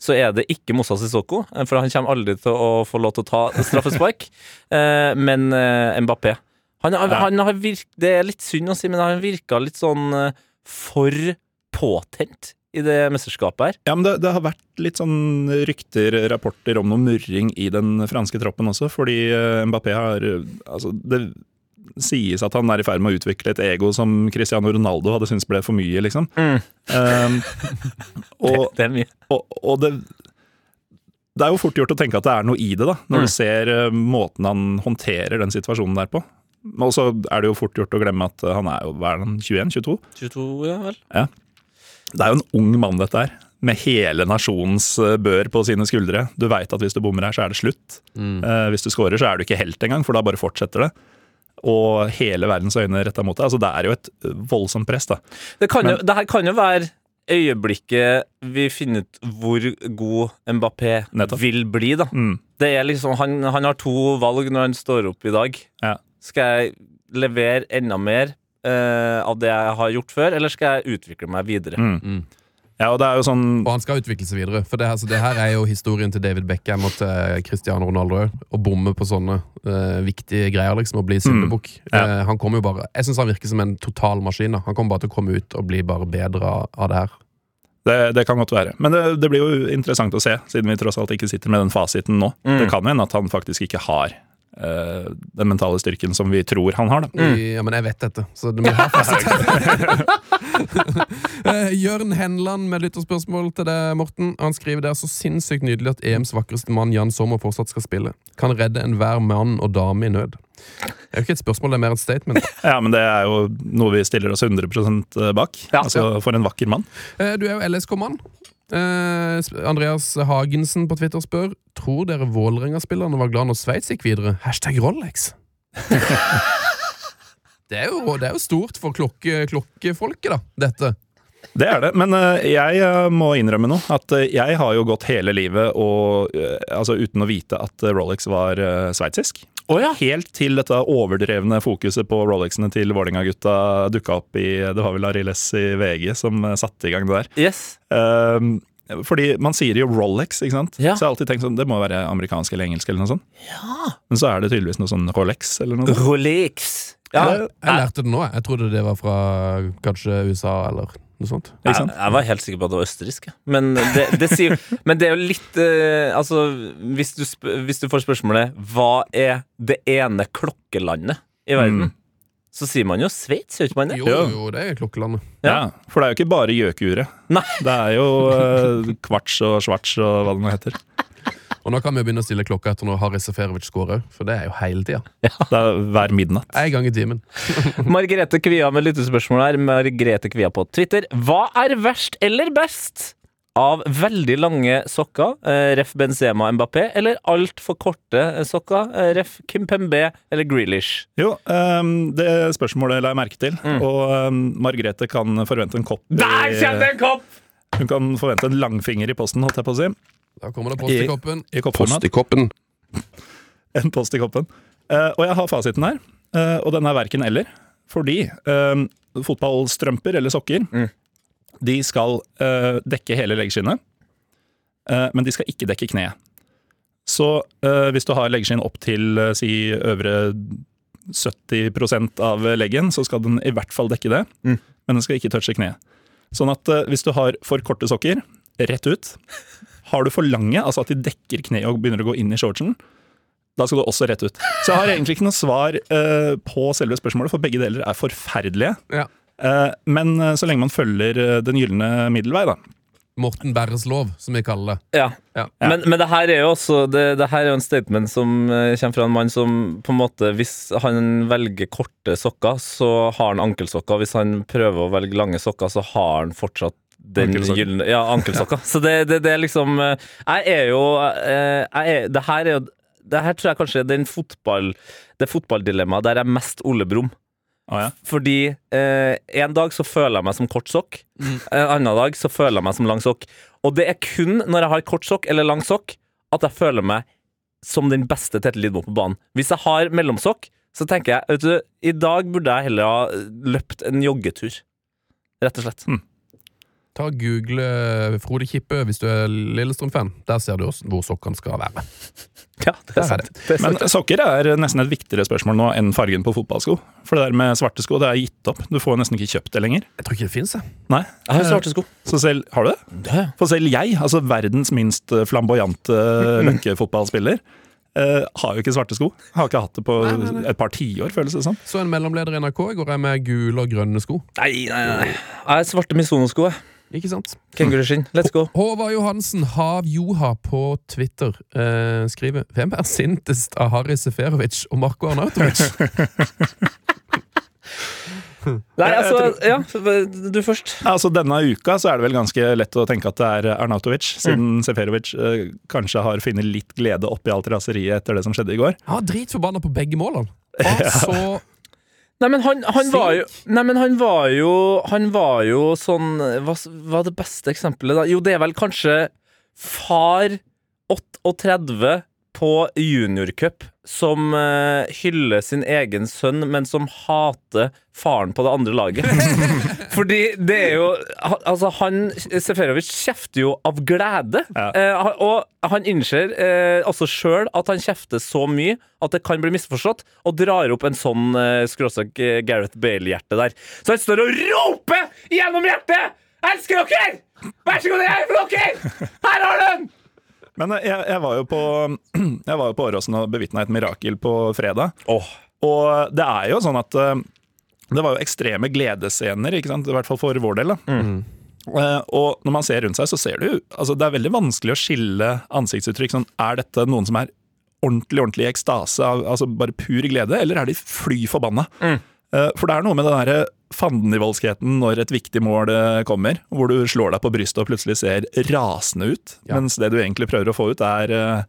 så er det ikke Mossa Sissoko, eh, for han kommer aldri til å få lov til å ta straffespark, eh, men Mbappé. Han, Ja. han har virk, det er litt synd å si, men han virka litt sånn for påtent i det mesterskapet her. Ja, men det, det har vært litt sånn rykter, rapporter om noe murring i den franske troppen også, fordi eh, Mbappé har Altså, det sies at han er i ferd med å utvikle et ego som Cristiano Ronaldo hadde syntes ble for mye, liksom. Um, og, Det er mye. og, og det det er jo fort gjort å tenke at det er noe i det, da, når Mm. du ser eh, måten han håndterer den situasjonen der på. Og så er det jo fort gjort å glemme at eh, han er jo hva er han, 21-22? 22, ja vel. Ja. Det er jo en ung mann, dette her. Med hele nasjonens eh, bør på sine skuldre. Du veit at hvis du bommer her, så er det slutt. Eh, hvis du scorer, så er du ikke helt engang, for da bare fortsetter det. Og hele verdens øyne retta mot deg. Altså, det er jo et eh, voldsomt press, da. Det, kan jo, det her kan jo være øyeblikket vi finner ut hvor god Mbappé Nettopp. vil bli, da. Mm. Det er liksom, han, han har to valg når han står opp i dag. Ja. Skal jeg levere enda mer uh, av det jeg har gjort før, eller skal jeg utvikle meg videre? Mm. Ja, og det er jo sånn Og han skal utvikle seg videre. For det, altså, det her er jo historien til David Beckham og til Cristiano Ronaldo. Å bomme på sånne uh, viktige greier, liksom. Å bli syndebukk. Ja. Uh, han kommer jo bare Jeg syns han virker som en total maskin. da Han kommer bare til å komme ut og bli bare bedre av, det her. Det, det kan godt være. Men det, det blir jo interessant å se, siden vi tross alt ikke sitter med den fasiten nå. Mm. Det kan hende at han faktisk ikke har eh, den mentale styrken som vi tror han har. da. Mm. ja, men jeg vet dette, så det må ha fasit. Eh, Jørn Henland med lytterspørsmål til deg, Morten. Han skriver det er så sinnssykt nydelig at EMs vakreste mann Jan Sommer fortsatt skal spille. Kan redde enhver mann og dame i nød. Det er jo ikke et spørsmål, det er mer et statement. Ja, men det er jo noe vi stiller oss 100% bak. Ja. altså, For en vakker mann. Uh, Du er jo LSK-mann. Eh, Andreas Hagensen på Twitter spør Tror dere Vålerenga-spillerne var glad når Sveits gikk videre. Hashtag Rolex. det, er jo, det er jo stort for klokke, klokkefolket, da, dette. Det er det. Men eh, jeg eh, må innrømme noe. At jeg har jo gått hele livet og, altså, uten å vite at Rolex var uh, ja. Helt til dette overdrevne fokuset på Rolexene til Vålerenga-gutta dukka opp i Det var vel Ariles i VG som eh, satte i gang det der. Yes. Um, fordi man sier jo Rolex, ikke sant? Ja. Så jeg har alltid tenkt sånn, det må være amerikansk eller engelsk eller noe sånt. Ja. Men så er det tydeligvis noe sånn Rolex eller noe sånt. Rolex. Ja, Jeg, Jeg lærte det nå. Jeg trodde det var fra kanskje USA eller noe sånt. Ikke Jeg, sant? jeg var helt sikker på at det var østerriksk. Men det, det, sier, men det er jo litt eh, Altså, hvis du, sp hvis du får spørsmålet Hva er det ene klokkelandet i verden? Mm. Så sier man jo Sveits, gjør ikke man det? Jo, jo, det er klokkelandet. Ja. For det er jo ikke bare gjøkeuret. Det er jo eh, kvarts og svarts og hva det nå heter. Og nå kan vi jo begynne å stille klokka etter når Harry Seferovic scorer, for det er jo hele tida. Det er hver midnatt. En gang i timen. Margrethe Kvia med lyttespørsmål her. Margrethe Kvia på Twitter. Hva er verst eller best av veldig lange sokker, eh, ref Benzema Mbappé, eller altfor korte eh, sokker, eh, ref Kimpembe eller Grealish? Jo, um, det spørsmålet la jeg merke til. Og um, Margrethe kan forvente en kopp Der kommer det en kopp! Hun kan forvente en langfinger i posten, holdt jeg på å si. Da kommer det post i koppen. I i koppen. En post i koppen. Uh, og jeg har fasiten her, uh, og den er verken eller. Fordi uh, fotballstrømper eller sokker, Mm. de skal eh, dekke hele leggskinnet, eh, men de skal ikke dekke kneet. Så eh, hvis du har leggskinn opp til si øvre 70% av leggen, så skal den i hvert fall dekke det, Mm. men den skal ikke touche kneet. Sånn at hvis du har for korte sokker, rett ut. Har du for lange, altså at de dekker kneet og begynner å gå inn i shortsen, da skal du også rett ut. Så jeg har egentlig ikke noe svar uh, på selve spørsmålet, for begge deler er forferdelige. Ja. Uh, men uh, så lenge man følger den gylne middelvei, da. Morten Berres lov, som vi kaller det. Ja. Ja. Men, men det her er jo også det, det her er jo en statement som kommer fra en mann som på en måte Hvis han velger korte sokker, så har han ankelsokker. Hvis han prøver å velge lange sokker, så har han fortsatt den gylne Ja, ankelsokker. Så det, det, det er liksom eh, Jeg er jo eh, jeg er, Det her er jo det her tror jeg kanskje er den fotball, det fotballdilemmaet der jeg er mest Ole Brumm. Å, ja. Fordi eh, en dag så føler jeg meg som kort sokk, en annen dag så føler jeg meg som lang sokk. Og det er kun når jeg har kort sokk eller lang sokk at jeg føler meg som den beste Tete Lidmo på banen. Hvis jeg har mellomsokk, så tenker jeg vet du, i dag burde jeg heller ha løpt en joggetur. Rett og slett. Ta Google eh, Frode Kippe hvis du er Lillestrøm-fan. Der ser du hvor sokkene skal være. Ja, det er er sant. Det er Men sokker er nesten et viktigere spørsmål nå enn fargen på fotballsko. For det der med svarte sko, det er gitt opp. Du får nesten ikke kjøpt det lenger. Jeg tror ikke det fins, jeg. Nei. Jeg har svarte sko. Så selv, har du det? Ja. For selv jeg, altså verdens minst flamboyante løkkefotballspiller, Uh, har jo ikke svarte sko. Har ikke hatt det på Nei, nei, nei. et par tiår, føles det som. Så en mellomleder i NRK går jeg med gule og grønne sko. Nei, nei, nei. Jeg er svarte Misono-sko. jeg. Ikke sant? Kenguruskinn. Let's go. Håvard Johansen, Hav Joha på Twitter, eh, skriver Hvem er sintest av Harry Seferovic og Marko Arnautovic? Nei, altså, ja, du først. Altså Denne uka så er det vel ganske lett å tenke at det er Arnautovic, siden Seferovic eh, kanskje har funnet litt glede oppi alt raseriet etter det som skjedde i går. Ja, dritforbanna på begge målene. Var så Nei, men han, han var jo Nei, men han var jo Han var jo sånn Hva var det beste eksempelet, da? Jo, det er vel kanskje far 38 på juniorcup som uh, hyller sin egen sønn, men som hater faren på det andre laget. Fordi det er jo Altså, han Seferovic kjefter jo av glede. Ja. Uh, og han innser uh, også sjøl at han kjefter så mye at det kan bli misforstått, og drar opp en sånn uh, skråstrek eh, Gareth Bale-hjerte der. Så han står og roper gjennom hjertet! Elsker dere! Vær så god, det er for dere! Her har du den! Men jeg, jeg var jo på Jeg var jo på Åråsen og bevitna et mirakel på fredag. Oh. Og det er jo sånn at eh, det var jo ekstreme gledesscener, i hvert fall for vår del. da. Eh, og når man ser rundt seg, så ser du altså Det er veldig vanskelig å skille ansiktsuttrykk. Sånn, er dette noen som er ordentlig ordentlig i ekstase, altså bare pur glede, eller er de fly forbanna? Eh, for det er noe med det derre fandenivoldskheten når et viktig mål eh, kommer, hvor du slår deg på brystet og plutselig ser rasende ut, Ja. mens det du egentlig prøver å få ut, er eh,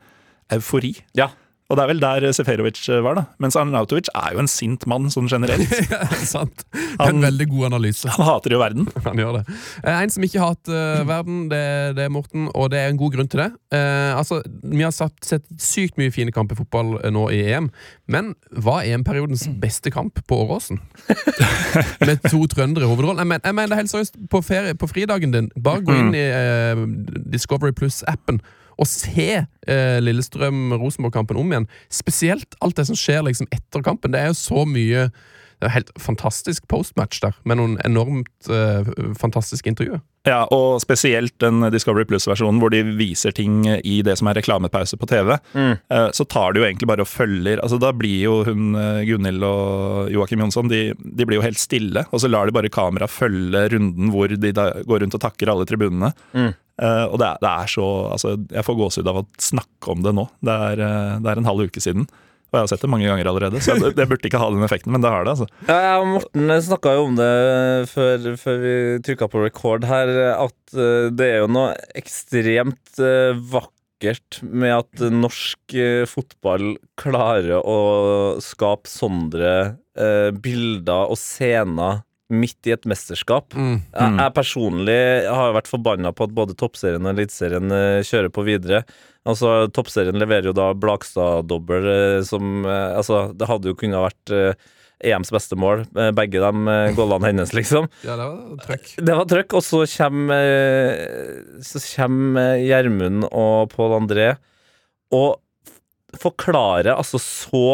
eufori. ja. Og det er vel der Seferovic var, da. Mens Arnautovic er jo en sint mann sånn generelt. ja, sant. Det er Han- en veldig god analyse. Han hater jo verden. Han gjør det. Eh, En som ikke hater eh, verden, det, det er Morten, og det er en god grunn til det. Eh, altså, Vi har satt, sett sykt mye fine kamper i fotball eh, nå i EM, men hva er EM-periodens beste kamp på Åråsen? Med to trøndere i hovedrollen. Jeg, men, jeg mener det helt seriøst, på, ferie, på fridagen din, bare gå inn i eh, Discovery Plus-appen og se eh, Lillestrøm-Rosenborg-kampen om igjen. Spesielt alt det som skjer liksom etter kampen. Det er jo så mye det er helt fantastisk postmatch der, med noen enormt eh, fantastiske intervjuer. Ja, og spesielt den Discovery Plus-versjonen hvor de viser ting i det som er reklamepause på TV. Mm. Eh, Så tar de jo egentlig bare og følger altså Da blir jo hun eh, Gunhild og Joakim Jonsson de, de blir jo helt stille, og så lar de bare kamera følge runden hvor de da går rundt og takker alle tribunene. Mm. Eh, og det er, det er så altså, Jeg får gåsehud av å snakke om det nå. Det er, eh, det er en halv uke siden. Og jeg har sett det mange ganger allerede, så det, burde ikke ha den effekten, men det har det. altså. Ja, jeg og Morten snakka jo om det før, før vi trykka på record her, at eh, det er jo noe ekstremt eh, vakkert med at norsk eh, fotball klarer å skape sånne eh, bilder og scener midt i et mesterskap. Mm. Jeg, jeg personlig har vært forbanna på at både Toppserien og Eliteserien eh, kjører på videre. Altså, Toppserien leverer jo da Blakstad-dobbel, eh, som eh, Altså, det hadde jo kunnet vært EMs beste mål, begge de goalene hennes, liksom. Ja, det var trøkk. Det var trøkk, og så kommer Så kommer Gjermund og Pål André og forklarer altså så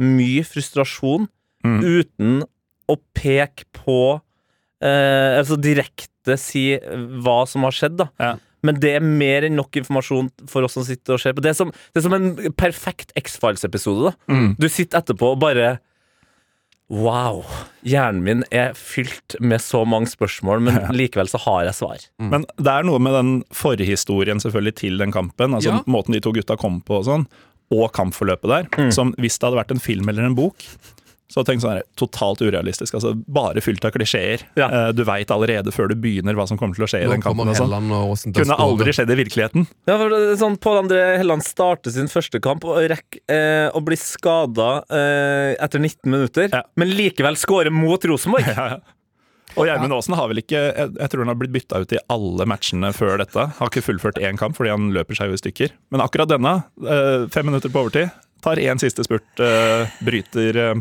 mye frustrasjon Mm. uten å peke på eh, Altså direkte si hva som har skjedd, da. Ja. Men det er mer enn nok informasjon for oss som sitter og ser på. Det er som, det er som en perfekt X-Files-episode. da Mm. Du sitter etterpå og bare Wow. Hjernen min er fylt med så mange spørsmål, men likevel så har jeg svar. Men det er noe med den forhistorien selvfølgelig til den kampen, altså Ja. måten de to gutta kom på og sånn, og kampforløpet der, Mm. som hvis det hadde vært en film eller en bok, så tenk sånn her, totalt urealistisk. altså Bare fylt av klisjeer. Ja. Eh, Du veit allerede før du begynner hva som kommer til å skje i den kampen. sånn. Kunne aldri skjedd i virkeligheten. Ja, for det er sånn, Pål André Helland starter sin første kamp og rekker eh, å bli skada eh, etter 19 minutter, Ja. men likevel skårer mot Rosenborg. Ja, ja. Og Gjermund Aasen har vel ikke jeg, jeg tror han har blitt bytta ut i alle matchene før dette. Har ikke fullført én kamp fordi han løper seg jo i stykker. Men akkurat denne, eh, fem minutter på overtid, tar én siste spurt, eh, bryter, eh,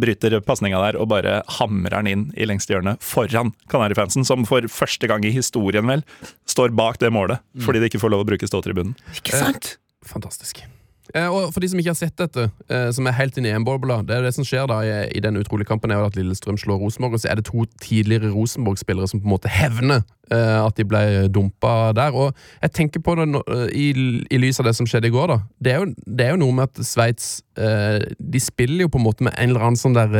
bryter pasninga der og bare hamrer den inn i lengste hjørne foran Kanarifansen, som for første gang i historien vel står bak det målet fordi de ikke får lov å bruke ståtribunen. Ikke sant? Fantastisk. Eh, og For de som ikke har sett dette, eh, som er helt inne i EM-bobla Det er det som skjer da i, den utrolige kampen, er at Lillestrøm slår Rosenborg, og så er det to tidligere Rosenborg-spillere som på en måte hevner eh, at de ble dumpa der. Og jeg tenker på det i, i lys av det som skjedde i går, da. Det er jo, det er jo noe med at Sveits De spiller jo på en måte med en eller annen sånn der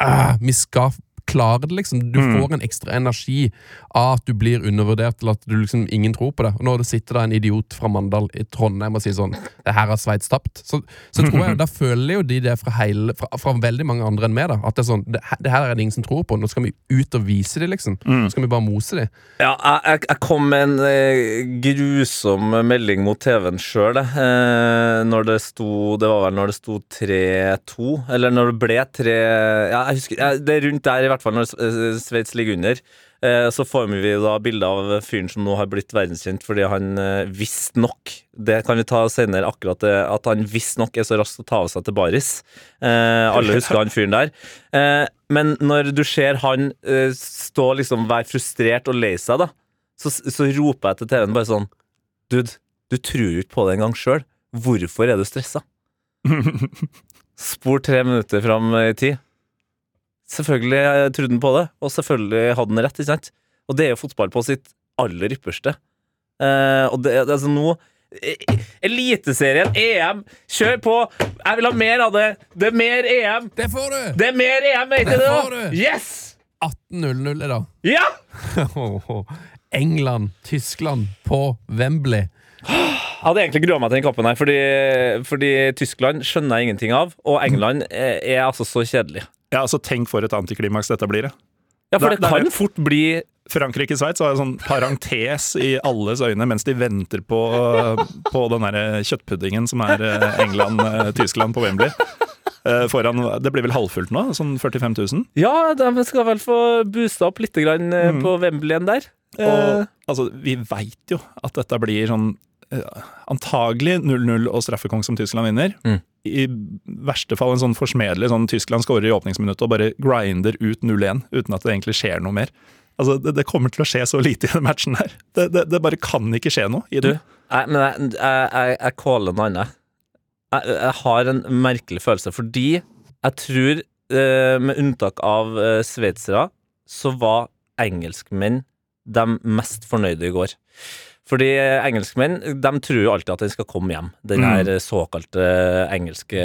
ah, Vi skal klare det, liksom. Du får en ekstra energi av at du blir undervurdert, eller at du liksom ingen tror på det. Og når det sitter da en idiot fra Mandal i Trondheim og sier sånn Det her har Sveits tapt. Så, så tror jeg, da føler jo de det fra, hele, fra, fra veldig mange andre enn meg, da. At det er sånn Det, det her er det ingen som tror på. Nå skal vi ut og vise det, liksom. Nå skal vi bare mose dem. Ja, jeg, jeg, jeg kom med en eh, grusom melding mot TV-en sjøl, eh, når det sto Det var vel når det sto 3-2, eller når det ble 3 Ja, jeg husker jeg, Det er rundt der, i hvert fall, når eh, Sveits ligger under. Eh, Så får vi da bilde av fyren som nå har blitt verdenskjent fordi han eh, visstnok Det kan vi ta senere, akkurat det at han visstnok er så rask til å ta av seg til baris. Eh, alle husker han fyren der. Eh, men når du ser han eh, stå liksom være frustrert og lei seg, da, så, så roper jeg til TV-en bare sånn Dude, du tror jo ikke på det engang sjøl. Hvorfor er du stressa? Spor tre minutter fram i tid. Selvfølgelig eh, trodde han på det, og selvfølgelig hadde han rett. ikke sant? Og det er jo fotball på sitt aller ypperste. Eh, og det, det, altså nå eh, Eliteserien, EM, kjør på! Jeg vil ha mer av det! Det er mer EM! Det får du! Det er mer EM, vet du Det det? du. Yes! 18.00 i dag. Ja! England, Tyskland på Wembley. Jeg hadde egentlig grua meg til den kampen her, fordi, fordi Tyskland skjønner jeg ingenting av, og England er, er altså så kjedelig. Ja, altså Tenk for et antiklimaks dette blir. det. Ja, for Det- det kan det. fort bli Frankrike-Sveits har en sånn parentes i alles øyne mens de venter på, på den der kjøttpuddingen som er eh, England-Tyskland på Wembley. Eh, Foran, det blir vel halvfullt nå? Sånn 45 000? Ja, de skal vel få boosta opp litt grann, eh, på Wembleyen der. Eh, Og altså, vi veit jo at dette blir sånn eh, antagelig 0-0 og straffekonk som Tyskland vinner. Mm. I verste fall en sånn forsmedelig sånn Tyskland skårer i åpningsminuttet og bare grinder ut 0-1 uten at det egentlig skjer noe mer. Altså, det, det kommer til å skje så lite i den matchen her. Det, det, det bare kan ikke skje noe i du, jeg, men jeg, jeg, jeg caller noe annet. Jeg, jeg har en merkelig følelse, fordi jeg tror, eh, med unntak av eh, sveitsere, så var engelskmenn de mest fornøyde i går. Fordi eh, engelskmenn de tror jo alltid at den skal komme hjem. Den her eh, såkalte engelske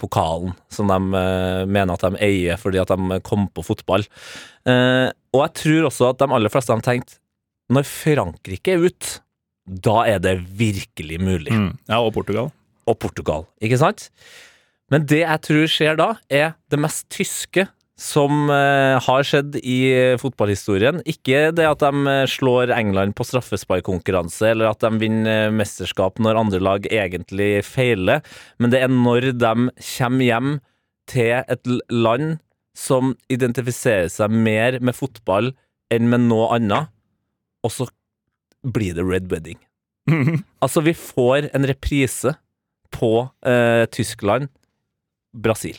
pokalen som de eh, mener at de eier fordi at de kom på fotball. Eh, og jeg tror også at de aller fleste har tenkt når Frankrike er ute, da er det virkelig mulig. Mm. Ja, og Portugal. Og Portugal, ikke sant? Men det jeg tror skjer da, er det mest tyske som eh, har skjedd i fotballhistorien. Ikke det at de eh, slår England på straffesparkkonkurranse, eller at de vinner eh, mesterskap når andre lag egentlig feiler, men det er når de kommer hjem til et land som identifiserer seg mer med fotball enn med noe annet, og så blir det Red Wedding. Altså, vi får en reprise på eh, Tyskland-Brasil.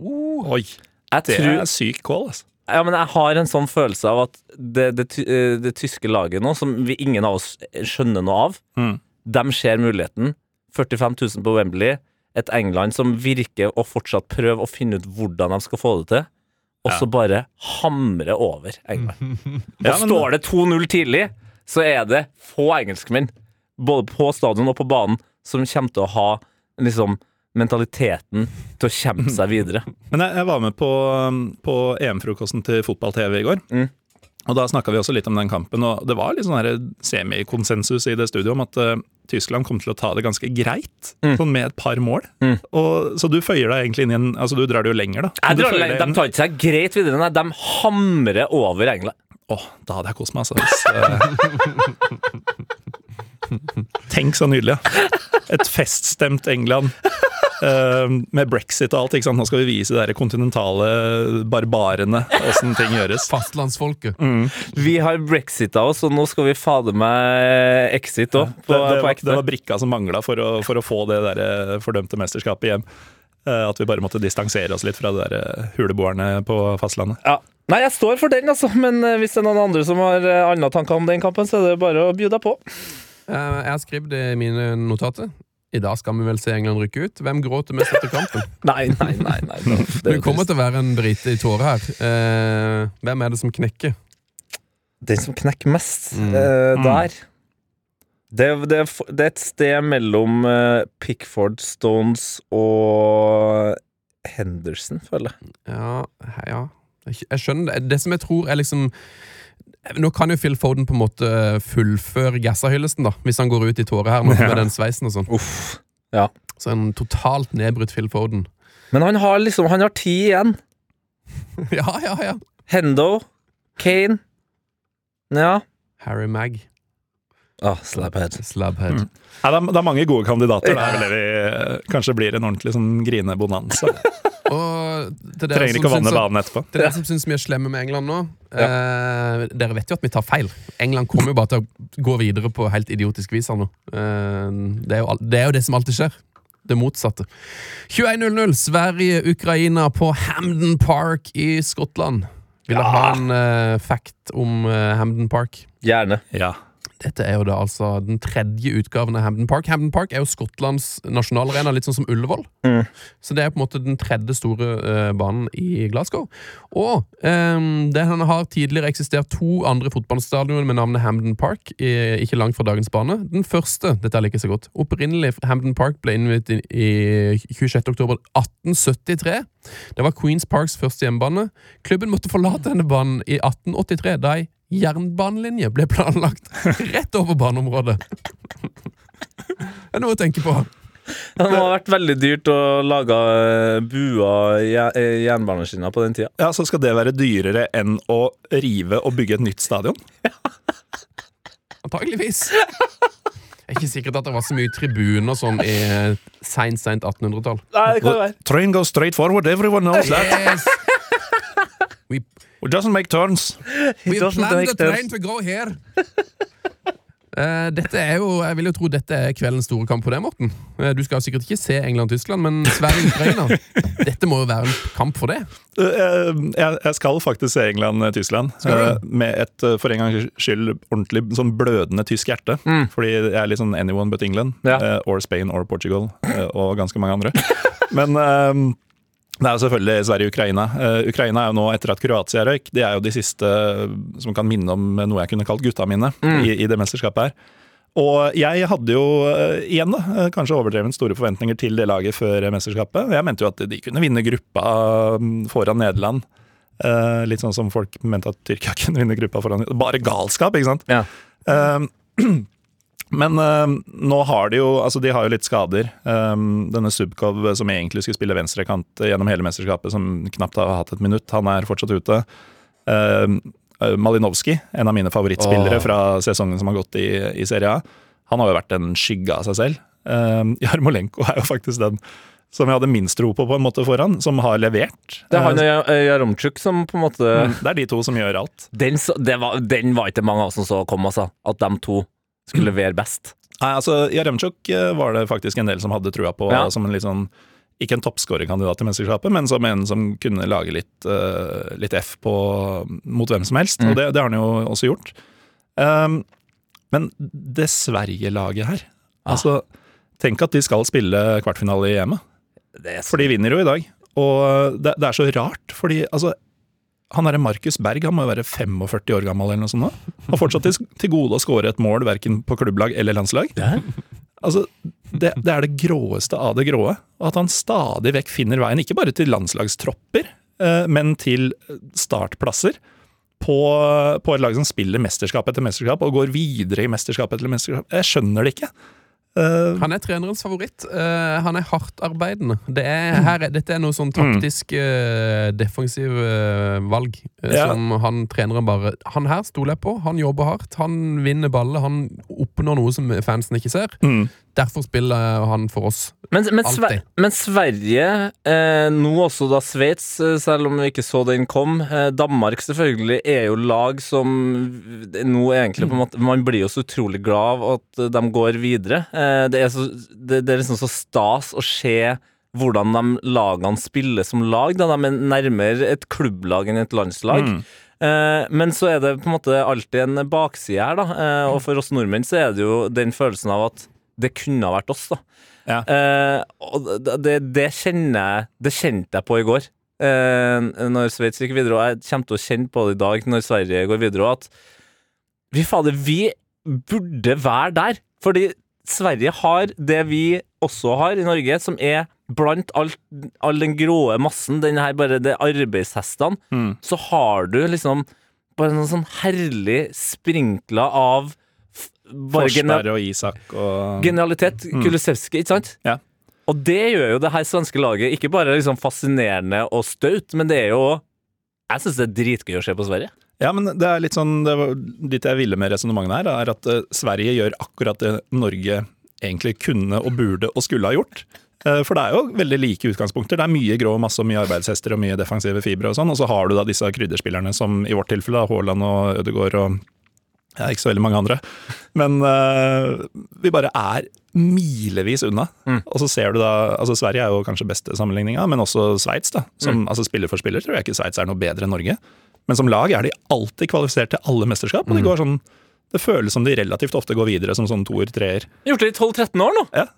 Oi, Jeg det tror er syk call, altså. ja, men jeg har en sånn følelse av at det, det, eh, det tyske laget nå, som vi, ingen av oss skjønner noe av, Mm. de ser muligheten. 45 000 på Wembley. Et England som virker å fortsatt prøve å finne ut hvordan de skal få det til. Og så bare hamre over England. Ja, Og men- står det 2-0 tidlig, så er det få engelskmenn, både på stadion og på banen, som kommer til å ha liksom mentaliteten til å kjempe seg videre. Men jeg, jeg var med på, um, på EM-frokosten til Fotball-TV i går. Mm. Og da snakka vi også litt om den kampen, og det var litt sånn semikonsensus i det studioet om at uh, Tyskland kom til å ta det ganske greit, Mm. sånn med et par mål. Mm. Og, så du føyer deg egentlig inn i en Altså, du drar det jo lenger, da. Jeg drar, lenger, de tar ikke seg greit videre, nei. De hamrer over England. Åh, da hadde jeg kost meg, altså. Hvis, eh, Tenk så nydelig. Et feststemt England. eh, med brexit og alt. ikke sant? Nå skal vi vise de kontinentale barbarene åssen ting gjøres. Fastlandsfolket. Vi har brexita oss, og nå skal vi fader meg exit òg, på, det, det, var, det var brikka som mangla for, for å få det der eh, fordømte mesterskapet hjem. Eh, At vi bare måtte distansere oss litt fra de der huleboerne på fastlandet. Ja. Nei, jeg står for den, altså. Men hvis det er noen andre som har andre tanker om den kampen, så er det bare å by deg på. Eh, Jeg har skrevet det i mine notater. I dag skal vi vel se England rykke ut. Hvem gråter mest etter kampen? Nei, nei, nei. nei. Det, Det kommer til å være en brite i tårer her. Eh, hvem er det som knekker? Den som knekker mest Mm. eh, Mm. der det, det, det er et sted mellom eh, Pickford, Stones og Henderson, føler jeg. Ja, ja. Jeg skjønner det. Det som jeg tror er liksom Nå kan jo Phil Foden på en måte fullføre Gassa-hyllesten, da hvis han går ut i tårer her nå, med den sveisen og sånn. Uff. Så en totalt nedbrutt Phil Foden. Men han har liksom Han har ti igjen. ja, ja, ja. Hendo, Kane Ja. Harry Mag. Ah, slabhead. Slabhead. Mm. Det, er, det er mange gode kandidater. Det er vel det vi eh, kanskje blir en ordentlig sånn grinebonanza. Og til dere Trenger som ikke å vanne banen etterpå. Til dere som syns vi er slemme med England nå. Eh, dere vet jo at vi tar feil. England kommer jo bare til å gå videre på helt idiotisk vis her nå. Eh, det, er jo, det er jo det som alltid skjer. Det motsatte. 21.00, Sverige-Ukraina på Hamden Park i Skottland. Vil dere ha en eh, fact om eh, Hamden Park? Gjerne. Ja. Dette er jo da altså den tredje utgaven av Hamden Park. Hamden Park er jo Skottlands nasjonalarena, litt sånn som Ullevål. Mm. Så det er på en måte den tredje store uh, banen i Glasgow. Og um, det har tidligere eksistert to andre fotballstadioner med navnet Hamden Park, i, ikke langt fra dagens bane. Den første, dette jeg like så godt, opprinnelig Hamden Park ble innviet i, i 26. oktober 1873. Det var Queens Parks første hjemmebane. Klubben måtte forlate denne banen i 1883, da jernbanelinje ble planlagt rett over baneområdet. Det er noe å tenke på. Det må ha vært veldig dyrt å lage eh, buer eh, jernbaneskinner på den tida. ja, Så skal det være dyrere enn å rive og bygge et nytt stadion? Antageligvis. Det er ikke sikkert at det var så mye tribuner sånn i seint, seint 1800-tall. Nei, det kan være. Train goes straight forward, everyone knows that. Yes! We, It doesn't make turns. we planned the train to go here. Uh, dette er jo, Jeg vil jo tro dette er kveldens store kamp på det, Morten. Uh, du skal sikkert ikke se England-Tyskland, men Sverige-Ukraina. Dette må jo være en kamp for det. Uh, Jeg jeg skal faktisk se England-Tyskland. Med et for en gangs skyld ordentlig sånn blødende tysk hjerte. Fordi jeg er litt sånn anyone but England. Ja. Or Spain or Portugal. Og ganske mange andre. Men det er jo selvfølgelig Sverige-Ukraina. Eh, Ukraina er jo nå, etter at Kroatia røyk, de er jo de siste eh, som kan minne om noe jeg kunne kalt gutta mine i, i det mesterskapet her. Og jeg hadde jo eh, igjen da, kanskje overdrevent store forventninger til det laget før mesterskapet. Jeg mente jo at de kunne vinne gruppa mm, foran Nederland. Litt sånn som folk mente at Tyrkia kunne vinne gruppa foran Bare galskap, ikke sant? Ja. Eh, men eh, nå har de jo Altså, de har jo litt skader. Um, denne Subkov, som egentlig skulle spille venstrekant gjennom hele mesterskapet, som knapt har hatt et minutt, han er fortsatt ute. Uh, Malinowski, en av mine favorittspillere oh. fra sesongen som har gått i, i Serie A, han har jo vært en skygge av seg selv. Um, Jarmolenko er jo faktisk den som jeg hadde minst tro på, på en måte foran, som har levert. Det er han Eh, og Ja- Jaromtsjuk som på en måte mm, det er de to som gjør alt. den, så, det var, den var ikke mange av oss som så kom, altså. At de to skulle levere best. Nei, altså Jaremchuk eh, var det faktisk en del som hadde trua på Ja. som en litt sånn Ikke en toppskårerkandidat til mesterskapet, men som en som kunne lage litt, uh, litt F på, mot hvem som helst. Mm. Og det, det har han jo også gjort. Um, men det Sverige-laget her Ah. Altså, Tenk at de skal spille kvartfinale i EM. Det så, For de vinner jo i dag. Og det, det er så rart, fordi altså han derre Markus Berg han må jo være 45 år gammel eller noe sånt Da. Har fortsatt til, gode å skåre et mål verken på klubblag eller landslag. Altså, det, det er det gråeste av det gråe. At han stadig vekk finner veien, ikke bare til landslagstropper, eh, men til startplasser. På, på et lag som spiller mesterskap etter mesterskap og går videre i mesterskap etter mesterskap. Jeg skjønner det ikke. Eh, Han er trenerens favoritt. Uh, han er hardtarbeidende. Det er, her, dette er noe sånn Mm. taktisk uh, defensiv valg Ja. som han treneren bare Han her stoler jeg på. Han jobber hardt. Han vinner baller. Han oppnår noe som fansen ikke ser. mm. Derfor spiller han for oss. Men, men, Sver men Sverige, eh, nå også da Sveits, eh, selv om vi ikke så den kom eh, Danmark selvfølgelig er jo lag som nå egentlig på en måte Man blir jo så utrolig glad av at de går videre. Eh, det, er så, det, det er liksom så stas å se hvordan de lagene spiller som lag. Da. De er nærmere et klubblag enn et landslag. Mm. Eh, men så er det på en måte alltid en bakside her, da. Eh, og for oss nordmenn så er det jo den følelsen av at det kunne ha vært oss, da. Ja. Eh, og det, det, det kjenner jeg Det kjente jeg på i går. Eh, når Sveits gikk videre, og jeg kommer til å kjenne på det i dag når Sverige går videre, at vi fader, vi burde være der. Fordi Sverige har det vi også har i Norge, som er blant alt, all den gråe massen, den her bare det arbeidshestene, Mm. så har du liksom bare noen sånn herlig sprinkla av Forsberg og Isak og genialitet. Kulusevski, ikke sant? Ja. Og det gjør jo det her svenske laget ikke bare liksom fascinerende og staut, men det er jo Jeg syns det er dritgøy å se på Sverige. Ja, men det er litt sånn det var Dit jeg ville med resonnementet her, er at uh, Sverige gjør akkurat det Norge egentlig kunne og burde og skulle ha gjort. Uh, For det er jo veldig like utgangspunkter. Det er mye grå masse og mye arbeidshester og mye defensive fibre og sånn. Og så har du da disse krydderspillerne som i vårt tilfelle Haaland og Ødegaard og ja, ikke så veldig mange andre. Men uh, vi bare er milevis unna. Og så ser du da altså Sverige er jo kanskje beste sammenligninga, men også Sveits. da. Som, altså Spiller for spiller tror jeg ikke Sveits er noe bedre enn Norge. Men som lag er de alltid kvalifisert til alle mesterskap. Og de går sånn, det føles som de relativt ofte går videre som sånn toer, treer. Gjort det i 12-13 år nå! Ja.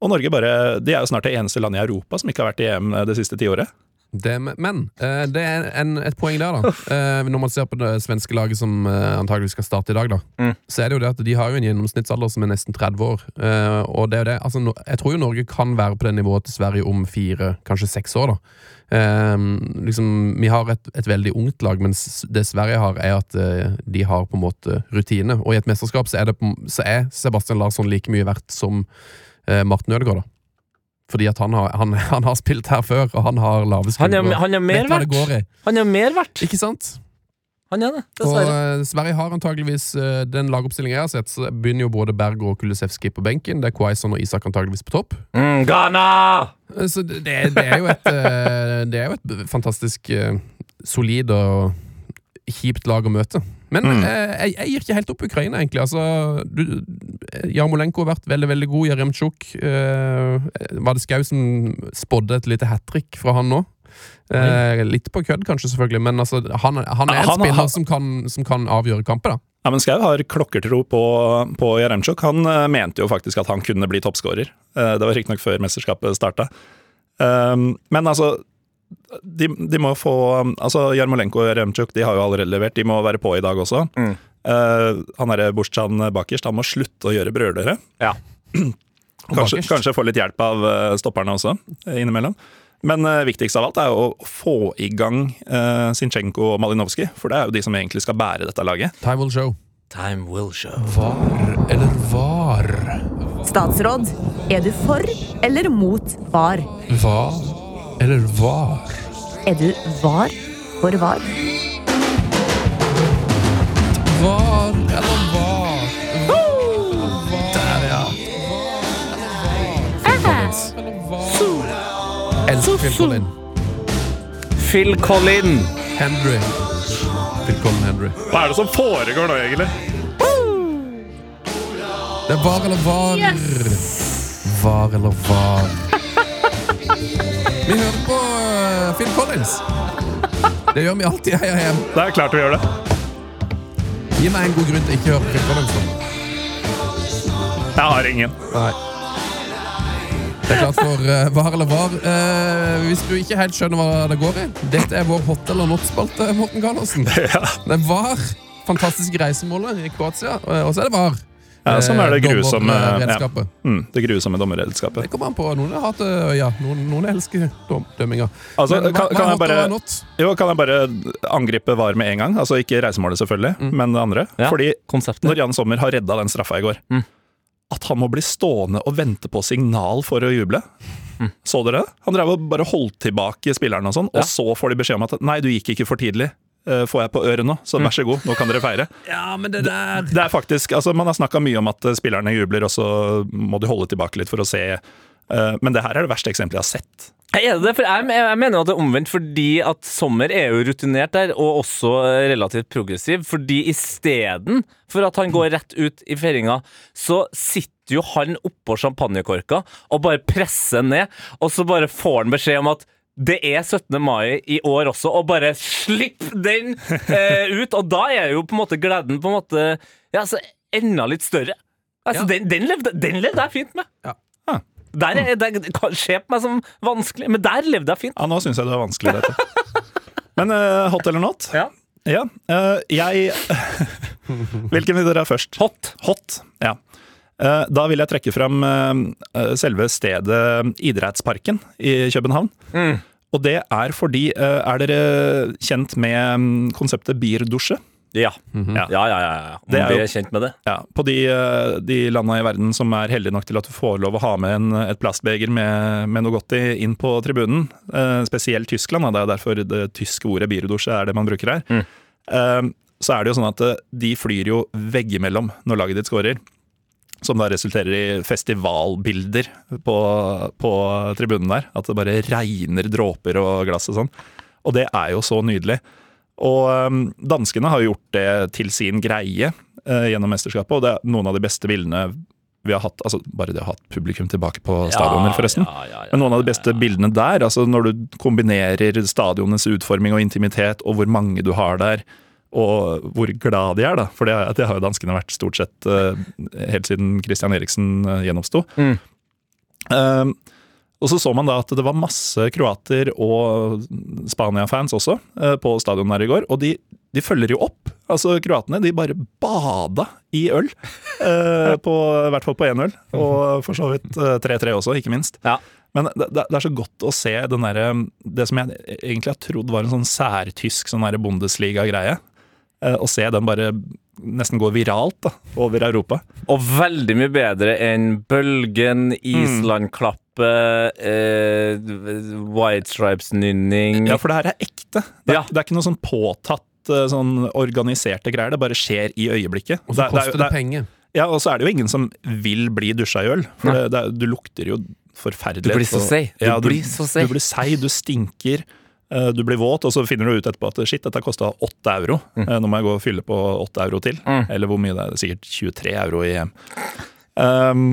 Og Norge bare, de er jo snart det eneste landet i Europa som ikke har vært i EM det siste tiåret. Det, men eh, det er en, et poeng der, da. Eh, når man ser på det svenske laget som uh, antagelig skal starte i dag, da, Mm. så er det jo det at de har jo en gjennomsnittsalder som er nesten 30 år. Eh, og det er jo det, altså, jeg tror jo Norge kan være på det nivået til Sverige om fire, kanskje seks år. da. Eh, liksom, vi har et, et veldig ungt lag, mens det Sverige har, er at eh, de har på en måte rutine. Og i et mesterskap så er, det så er Sebastian Larsson like mye verdt som eh, Martin Ødegaard. da. Fordi at han har, han, han har spilt her før, og han har lave Han skuldre. han er mer verdt! Han er mer verdt! Ikke sant? Han er det, Og dessverre. eh, Sverige har antageligvis uh, den lagoppstillingen jeg har sett, så begynner jo både Berg og Kulusevski på benken. Det er Quaison og Isak antageligvis på topp. Mm, Ghana! Eh, Så det, det, er- jo et Det er jo et fantastisk solid og kjipt lag å møte. Men Mm. eh, jeg, jeg gir ikke helt opp Ukraina, egentlig. Altså, du, Jarmolenko har vært veldig veldig god. Jaremtsjuk eh, Var det Skau som spådde et lite hat trick fra han nå? Eh, litt på kødd, kanskje, selvfølgelig, men altså, han, han er en Han- spiller han- som, kan, som kan avgjøre kamper. da Ja, men Skau har klokkertro på, på Jaremtsjuk. Han eh, mente jo faktisk at han kunne bli toppskårer. Eh, det var riktignok før mesterskapet starta. Um, men altså de, de må få Altså Jarmolenko og Remchuk de har jo allerede levert. De må være på i dag også. Mm. Uh, han derre Bursjan bakerst han må slutte å gjøre brølere. Ja. Kanskje, kanskje få litt hjelp av eh, stopperne også, eh, innimellom. Men uh, viktigst av alt er jo å få i gang uh, Sinchenko og Malinowski. For det er jo de som egentlig skal bære dette laget. Time will show. Time will show. Var eller var? Statsråd, er du for eller mot var? Var eller var? Er du var for var? Var eller var? Der, ja. Elsker Phil Collin. Phil Collin. Henry. Phil Collin Henry. Hva er det som foregår nå, egentlig? Det er var eller var. Var eller var. Vi hører på eh, Phil Collins. Det gjør vi alltid i Heia Hjem. Det er klart vi gjør det. Gi meg en god grunn til ikke å høre på Phil Collins. da. Jeg har ingen. Nei. Det er klart for uh, var eller var. Uh, hvis du ikke helt skjønner hva det går i, dette er vår hot eller not-spalte, Morten Gallosen. Ja. Det var fantastiske reisemålet i Kroatia, og så er det var. Ja, sånn er det grusomme grusomme ja. dommerredskapet. mm, Det grusomme dommerredskapet. Det kommer an på. Noen har hatt ja, noen, noen elsker dom, dømminga. Altså, Men kan, hva kan, jeg bare, jo, kan jeg bare angripe VAR med en gang? Altså Ikke reisemålet, selvfølgelig, men det andre. Ja. Fordi Konseptet. når Jan Sommer har redda den straffa i går Mm. At han må bli stående og vente på signal for å juble. Så dere det? Han drev og bare holdt tilbake spillerne, og sånn, Ja. og så får de beskjed om at nei, du gikk ikke for tidlig. Eh, Får jeg på øret nå, så vær så god, nå kan dere feire. Ja, men det der Det er faktisk, altså Man har snakka mye om at eh, spillerne jubler, og så må de holde tilbake litt for å se Eh, men det her er det verste eksempelet jeg har sett. Er det det? For jeg, jeg mener at det er omvendt, fordi at Sommer er jo rutinert der, og også relativt progressiv. Fordi isteden for at han går rett ut i feiringa, så sitter jo han oppå champagnekorka og bare presser ned, og så bare får han beskjed om at det er 17. mai i år også, og bare slipp den eh, ut. Og da er jo på en måte gleden på en måte ja, altså, enda litt større. Altså, Ja. den, den, levde, den levde jeg fint med. Ja. Ah. Der er, det kan se på meg som vanskelig, men der levde jeg fint. Ja, nå syns jeg det var vanskelig, dette. Men uh, hot eller not? Ja. Ja, uh, jeg Hvilken vil dere ha først? Hot. Hot, ja. Uh, Da vil jeg trekke fram selve stedet Idrettsparken i København. Mm. Og det er fordi eh, Er dere kjent med mm, konseptet birdusje? Ja. Ja. ja, ja, ja, ja. Om Det er vi jo- er kjent med det. Ja, På de, eh, de landa i verden som er heldige nok til at du får lov å ha med en, et plastbeger med, med noe godt i inn på tribunen, eh, spesielt Tyskland, det er derfor det tyske ordet birdusje er det man bruker her, Mm. eh, så er det jo sånn at eh, de flyr jo veggimellom når laget ditt scorer. Som da resulterer i festivalbilder på, på tribunen der. At det bare regner dråper og glass og sånn. Og det er jo så nydelig. Og øhm, danskene har gjort det til sin greie øh, gjennom mesterskapet, og det er noen av de beste bildene vi har hatt. Altså bare det å ha hatt publikum tilbake på stadioner, forresten. Ja, ja, ja, Men noen av de beste bildene der, altså når du kombinerer stadionenes utforming og intimitet, og hvor mange du har der, og hvor glad de er, da. For det, det har jo danskene vært stort sett uh, helt siden Christian Eriksen uh, gjenoppsto. Mm. Um, og så så man da at det var masse kroater og Spania-fans også uh, på stadionet der i går, og de, de følger jo opp. Altså Kroatene de bare bada i øl, på, i hvert fall på én øl, og for så vidt eh, 3-3 også, ikke minst. Ja. Men det, det er så godt å se den der, det som jeg egentlig har trodd var en sånn særtysk sånn eh, Og se den bare nesten gå viralt da, over Europa. Og veldig mye bedre enn Bølgen, Mm. Island-klappet, eh, White Stripes-nynning Ja, for det her er ekte. Det er, Ja. det er ikke noe sånn påtatt eh, sånn organiserte greier. Det bare skjer i øyeblikket. Og så Det er- det er- koster det det er- penger. Ja, og så er det jo ingen som vil bli dusja i øl. For Nei. det, det er, du lukter jo forferdelig. Du blir så seig. Du Ja, blir så seig. Du blir seig, du stinker. Eh, Du blir våt, og så finner du ut etterpå at shit, dette kosta åtte euro. Mm. Nå må jeg gå og fylle på åtte euro til. Mm. Eller hvor mye det er. Sikkert 23 euro i EM. Um,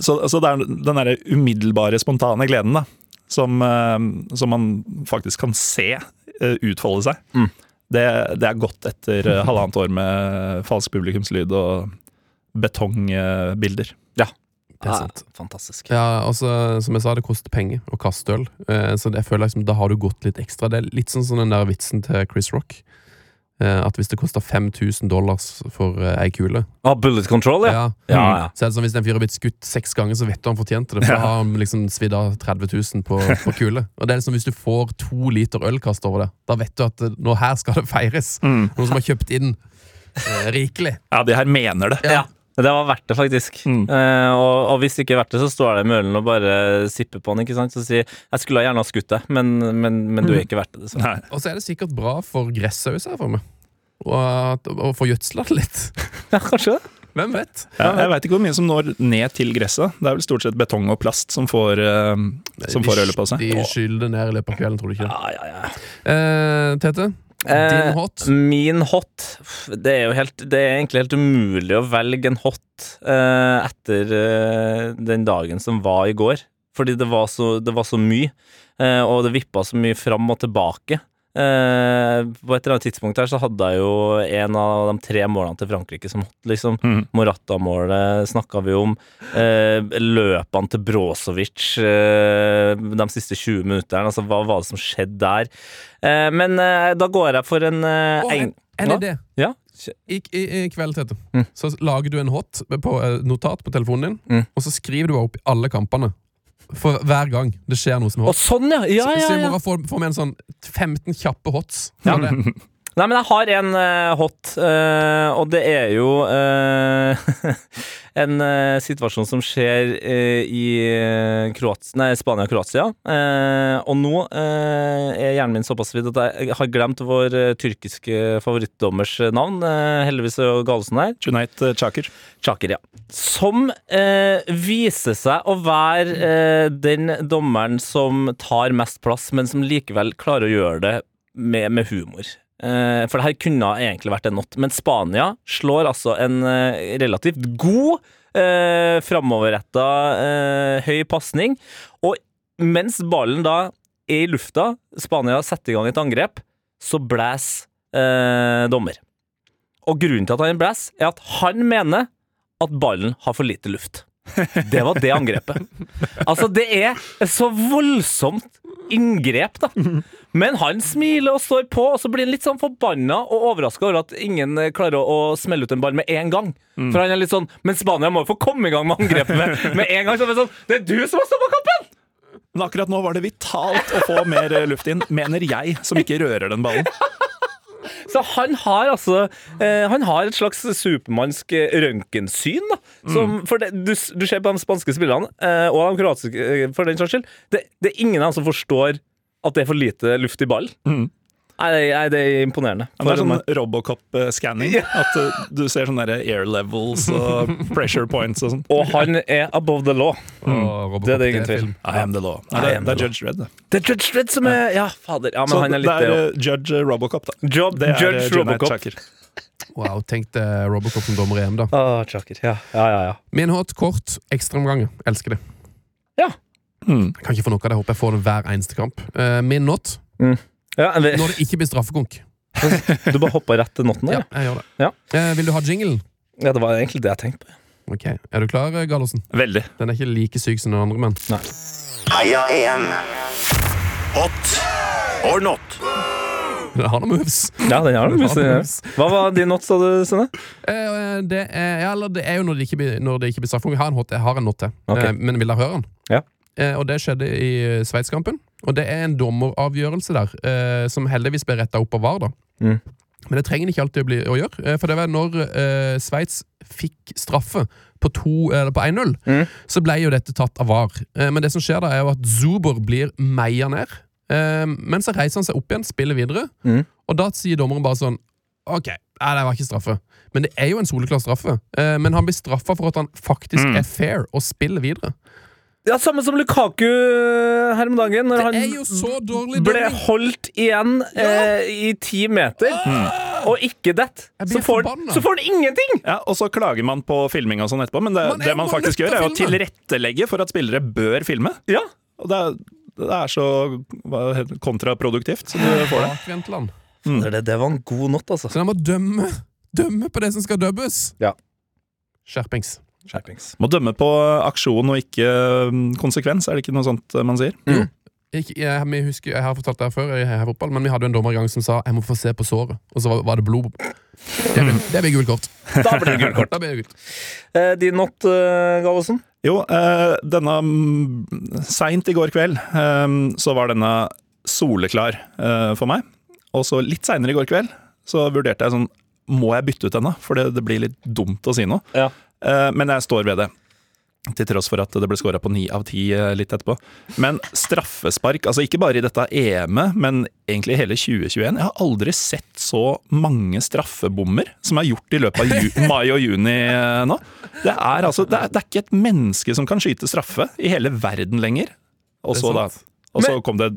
så, så det er den derre umiddelbare, spontane gleden, da. Som, eh, som man faktisk kan se eh, utfolde seg. Mm. Det, det er godt etter eh, halvannet år med falsk publikumslyd og betongbilder. Det er sant. fantastisk. Ja, altså, som jeg sa, det koster penger å kaste øl. Eh, så jeg føler liksom, da har du gått litt ekstra. Det er litt sånn som den der vitsen til Chris Rock. Eh, at hvis det koster 5000 dollars for eh, ei kule Ah, bullet control, ja. ja. Ja, ja. Så er det sånn Hvis en fyr har blitt skutt seks ganger, så vet du han fortjente det. For da har han liksom svidd av 30 000 på, på kule. Og det er liksom Hvis du får to liter øl kastet over det, da vet du at nå her skal det feires. Mm. Noen som har kjøpt inn eh, rikelig. Ja, de her mener det. Ja. Det var verdt det, faktisk. Mm. Eh, og, og hvis det ikke er verdt det, så står det i mølen og bare sipper på den. ikke sant? Så sier jeg skulle gjerne ha skutt deg, men, men, men du er ikke verdt det. Så. Og så er det sikkert bra for gresset òg, ser jeg for meg. Og, og få gjødsla det litt. Ja, kanskje det. Hvem vet? Ja, jeg veit ikke hvor mye som når ned til gresset. Det er vel stort sett betong og plast som får, eh, som får ølet på seg. De skyller det ned i løpet av kvelden, tror du ikke? Ja, ja, ja. Eh, Tete, din hot? Min hot Det er jo helt Det er egentlig helt umulig å velge en hot eh, etter eh, den dagen som var i går. Fordi det var så, det var så mye, eh, og det vippa så mye fram og tilbake. Eh, på et eller annet tidspunkt her så hadde jeg jo en av de tre målene til Frankrike som hot, liksom. Mm. Morata-målet snakka vi om. Uh, løpene til Brozovic uh, de siste 20 minuttene. Altså, hva var det som skjedde der? Eh, men da går jeg for en Å, en, en idé. Ja. I, i, I kveld, Tete, Mm. så lager du en hot på notat på telefonen din, Mm. og så skriver du opp alle kampene. For hver gang det skjer noe som er hot. hot. sånn, ja! Ja, Så, så ja, må få, få med en sånn 15 kjappe hots. Ja. det. Nei, men jeg har en uh, hot, uh, og det er jo uh, en situasjon som skjer i Kroats nei, Spania og Kroatia. Og nå er hjernen min såpass vidt at jeg har glemt vår tyrkiske favorittdommers navn. Heldigvis er Galesen her. Junait Chaker. Chaker, ja. Som viser seg å være den dommeren som tar mest plass, men som likevel klarer å gjøre det med, med humor. Eh, for det her kunne egentlig vært en not, men Spania slår altså en eh, relativt god, eh, framoverretta, eh, høy pasning. Og mens ballen da er i lufta, Spania setter i gang et angrep, så blæs eh, dommer. Og grunnen til at han blæs, er at han mener at ballen har for lite luft. Det var det angrepet. Altså, det er så voldsomt inngrep, da. Men han smiler og står på, og så blir han litt sånn forbanna og overraska over at ingen eh, klarer å, å smelle ut en ball med en gang. For han er litt sånn Men Spania må jo få komme i gang med angrepet med, med en gang. Så det er sånn, det er du som har stoppa kampen! Men akkurat nå var det vitalt å få mer eh, luft inn, mener jeg, som ikke rører den ballen. Så han har altså eh, Han har et slags supermannsk eh, røntgensyn. da. Som, For det, du, du ser på de spanske spillerne, eh, og de kroatiske eh, for den saks skyld. Det, det er ingen av dem som forstår at det er for lite luft i ballen. Mm. Nei, det, nei, det er imponerende. Ja, Det er sånn Robocop-scanning. At eh, du ser sånne der air levels og pressure points og sånn. og han er above the law. Mm. Det er det ingen film. tvil. I am the law. Nei, det, det er Judge Dredd. det. Det er Judge Dredd som er Ja, fader. Ja, men Så han er det er eh, Judge Robocop, da. Job, Det er Judge eh, Robocop. Wow, tenk deg Robocop som dommer i EM, da. Ah, Chaker. Ja, ja, ja. ja. Min hot, kort, ekstraomganger. Elsker det. Ja. Mm. Jeg kan ikke få noe av det. Håper jeg får det hver eneste kamp. Uh, min not ja eller, når det ikke blir straffekonk. du bare hoppa rett til notten der? Ja, jeg gjør det. Ja. Eh, vil du ha jingle? Ja, det var egentlig det jeg tenkte på. Ok, Er du klar, Gallosen? Veldig. Den er ikke like syk som den andre, men Heia EM. Hot or not? den har noen moves. Ja, den har noen moves. Hva var din not, sa du, Sunne? Eh, det, er, ja, eller det er jo når det ikke blir, når det ikke blir straffekonk. Jeg har en hot, jeg har en not til, Ok. Eh, men vil dere høre den? Ja. Eh, og det skjedde i eh, Sveitskampen. Og det er en dommeravgjørelse der, eh, som heldigvis ble retta opp av VAR. da. Mm. Men det trenger det ikke alltid å, bli, å gjøre. eh, For det var når eh, Sveits fikk straffe på, på 1-0, Mm. så ble jo dette tatt av VAR. Eh, men det som skjer da, er jo at Zuber blir meia ned. Eh, men så reiser han seg opp igjen, spiller videre, Mm. og da sier dommeren bare sånn Ok, nei, det var ikke straffe. Men det er jo en soleklar straffe. Eh, men han blir straffa for at han faktisk Mm. er fair og spiller videre. Ja, Samme som Lukaku eh, her om dagen, når han så ble holdt igjen eh, i ti meter, og ikke dett. Så får, så får han ingenting! Ja, Og så klager man på filming og sånn etterpå, men det, Man det man faktisk gjør, er å tilrettelegge for at spillere bør filme. Ja, Og det er, det er så kontraproduktivt som du får det. Mm. det, det var en god natt, altså. Så de må dømme, dømme på det som skal dømmes. Ja. Skjerpings. Skjerpings. Må dømme på aksjon og ikke mm, konsekvens, er det ikke noe sånt eh, man sier? Mm. jeg, vi husker, jeg har fortalt det her før, jeg Heia fotball, men vi hadde jo en dommer en gang som sa 'jeg må få se på såret', og så var, var det blod. Det blir, gult kort. Da blir det gult kort. Det gult. Eh, din not, uh, Gallosen? Jo, eh, denne mm, Seint i går kveld eh, så var denne soleklar eh, for meg. Og så litt seinere i går kveld så vurderte jeg sånn Må jeg bytte ut denne? For det, det blir litt dumt å si noe. Ja. Eh, men jeg står ved det. Til tross for at det ble skåra på ni av ti eh, litt etterpå. Men straffespark, altså ikke bare i dette EM-et, men egentlig hele 2021. Jeg har aldri sett så mange straffebommer som er gjort i løpet av mai og juni eh, nå. Det er, altså, det, er, det er ikke et menneske som kan skyte straffe i hele verden lenger. Og så da og så kom det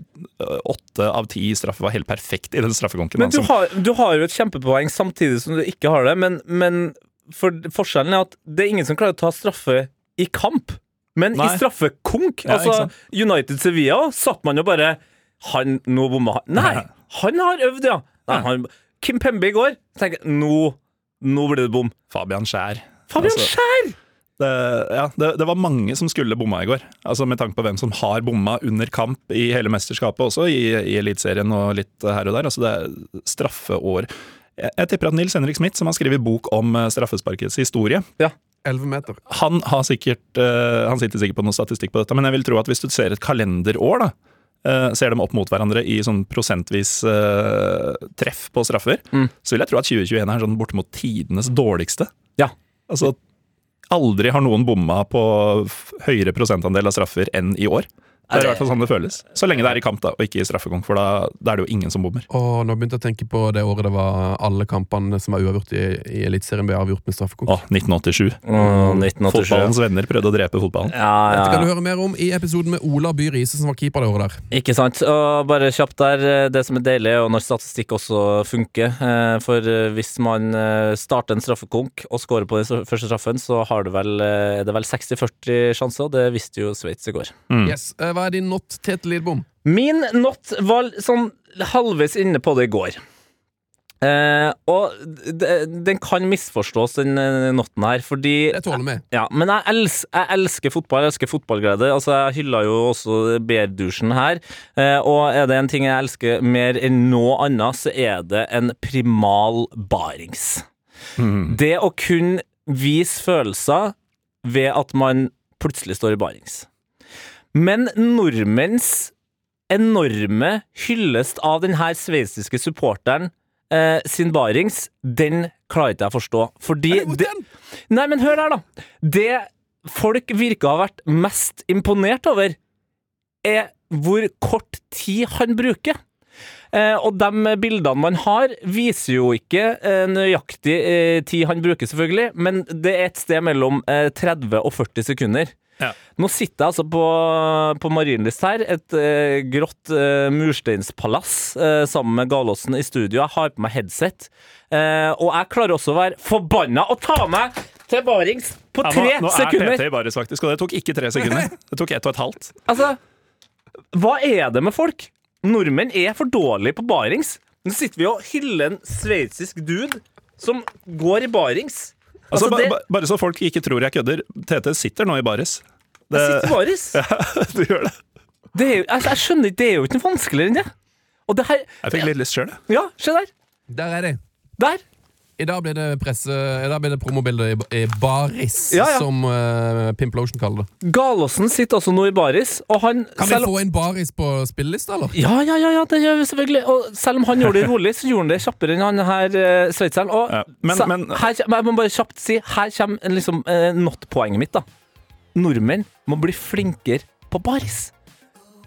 åtte av ti straffer var helt perfekt i den straffekonken. Men du har, du har jo et kjempepoeng samtidig som du ikke har det, men, men for, forskjellen er at det er ingen som klarer å ta straffe i kamp. Men Nei. i straffekonk, Ja, altså? United Sevilla, satt man jo bare Han, nå bomma han. Nei! Han har øvd, ja! Nei, han, Kim Pembe i går tenker nå, nå blir det bom. Fabian Skjær. Fabian Altså, Skjær! Det, ja, det, det var mange som skulle bomma i går. Altså Med tanke på hvem som har bomma under kamp i hele mesterskapet, også i, i Eliteserien og litt her og der. Altså Det er straffeår. Jeg, jeg tipper at Nils Henrik Smith, som har skrevet bok om eh, straffesparkets historie, ja. 11 meter. han, har sikkert, uh, han sitter sikkert på noe statistikk på dette, men jeg vil tro at hvis du ser et kalenderår, da, uh, ser dem opp mot hverandre i sånn prosentvis uh, treff på straffer, Mm. så vil jeg tro at 2021 er sånn bortimot tidenes dårligste. Ja. Altså, aldri har noen bomma på f- høyere prosentandel av straffer enn i år. Det er i hvert fall sånn det føles. Så lenge det er i kamp, da, og ikke i straffekonk, for da, da er det jo ingen som bommer. Og nå begynte jeg å tenke på det året det var alle kampene som var uavgjort i, i Eliteserien, ble avgjort med straffekonk. Å, 1987. Mm, 1987. Fotballens venner prøvde å drepe fotballen. Ja, ja. Dette kan du høre mer om i episoden med Ola By Riise, som var keeper det året der. Ikke sant. Og bare kjapt der, eh, det som er deilig, er når statistikk også funker. Eh, For eh, hvis man starter en straffekonk og scorer på den første straffen, så har du vel, er det vel 60-40 sjanser, og det visste jo Sveits i går. Mm. Yes, Hva er din not, Tete Lidbom? Min not var sånn halvveis inne på det i går. Eh, og den kan misforstås, den eh, notten her, fordi Det tåler vi. Ja, men jeg, els, jeg elsker fotball, jeg elsker fotballglede. Altså, jeg hylla jo også BR-dusjen her. Eh, og er det en ting jeg elsker mer enn noe annet, så er det en primal barings. Det å kunne vise følelser ved at man plutselig står i barings. Men nordmenns enorme hyllest av denne sveitsiske supporteren eh, sin barings, den klarer ikke jeg å forstå. Fordi Er det det? Nei, men hør her, da. Det folk virker å ha vært mest imponert over, er hvor kort tid han bruker. Eh, og de bildene man har, viser jo ikke eh, nøyaktig eh, tid han bruker, selvfølgelig, men det er et sted mellom eh, 30 og 40 sekunder. Ja. Nå sitter jeg altså på, på Marienlyst her, et eh, grått eh, mursteinspalass eh, sammen med Galåsen i studio. Jeg har på meg headset, eh, og jeg klarer også å være forbanna og ta meg til barings på Ja, tre nå, nå sekunder! er PT i baris, faktisk, og det tok ikke tre sekunder. Det tok ett og et halvt. Altså, hva er det med folk? Nordmenn er for dårlige på barings. Nå sitter vi og hyller en sveitsisk dude som går i barings. Altså, Altså, det- ba, bare så folk ikke tror jeg kødder. TT sitter nå i baris. Det, Jeg sitter i baris. du gjør det. Det er jo, altså, jeg skjønner ikke, det er jo ikke noe vanskeligere enn det. Og det her Jeg fikk litt lyst sjøl. Ja, se der. Der er det. Der. I dag blir det presse I dag blir det promobilder i, i baris, Ja, ja. som uh, Pimplotion kaller det. Galåsen sitter altså nå i baris, og han Kan vi selv- få en baris på spillelista, eller? Ja, ja, ja, ja, det gjør vi selvfølgelig. Og selv om han gjorde det rolig, så gjorde han det kjappere enn han her uh, sveitseren. Og Ja, men- så, men- her, kjem- jeg må bare kjapt si, her kommer en liksom, uh, not-poenget mitt. da Nordmenn må bli flinkere på baris.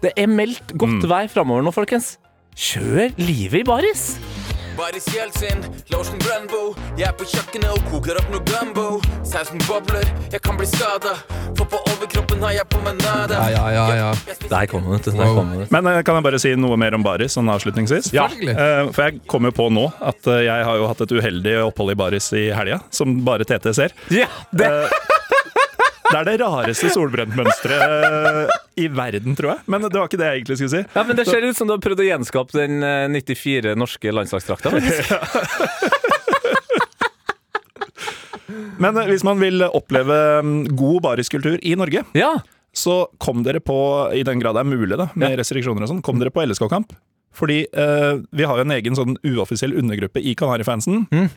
Det er meldt godt Mm. vær framover nå, folkens. Kjør livet i baris! Baris Jeltsin, lotion Brunbo. Jeg er på kjøkkenet og koker opp noe gumbo. Sausen bobler, jeg kan bli skada. For på overkroppen har jeg på meg nada. Ja, ja, ja, ja. Der kom den, ut. Der Wow. kom den. Men eh, kan jeg bare si noe mer om baris sånn avslutningsvis? Ja. Eh, For jeg kom jo på nå at eh, jeg har jo hatt et uheldig opphold i baris i helga, som bare TT ser. Ja, det, Det er det rareste solbrentmønsteret eh, i verden, tror jeg. Men det var ikke det jeg egentlig skulle si. ja, men det ser ut som du har prøvd å gjenskape den eh, 94 norske landslagsdrakta. faktisk. Men eh, hvis man vil oppleve mm, god bariskultur i Norge, Ja. så kom dere på, i den grad det er mulig da, med restriksjoner og sånn, kom dere på LSK-kamp. Fordi eh, vi har jo en egen sånn uoffisiell undergruppe i Kanarifansen. eh,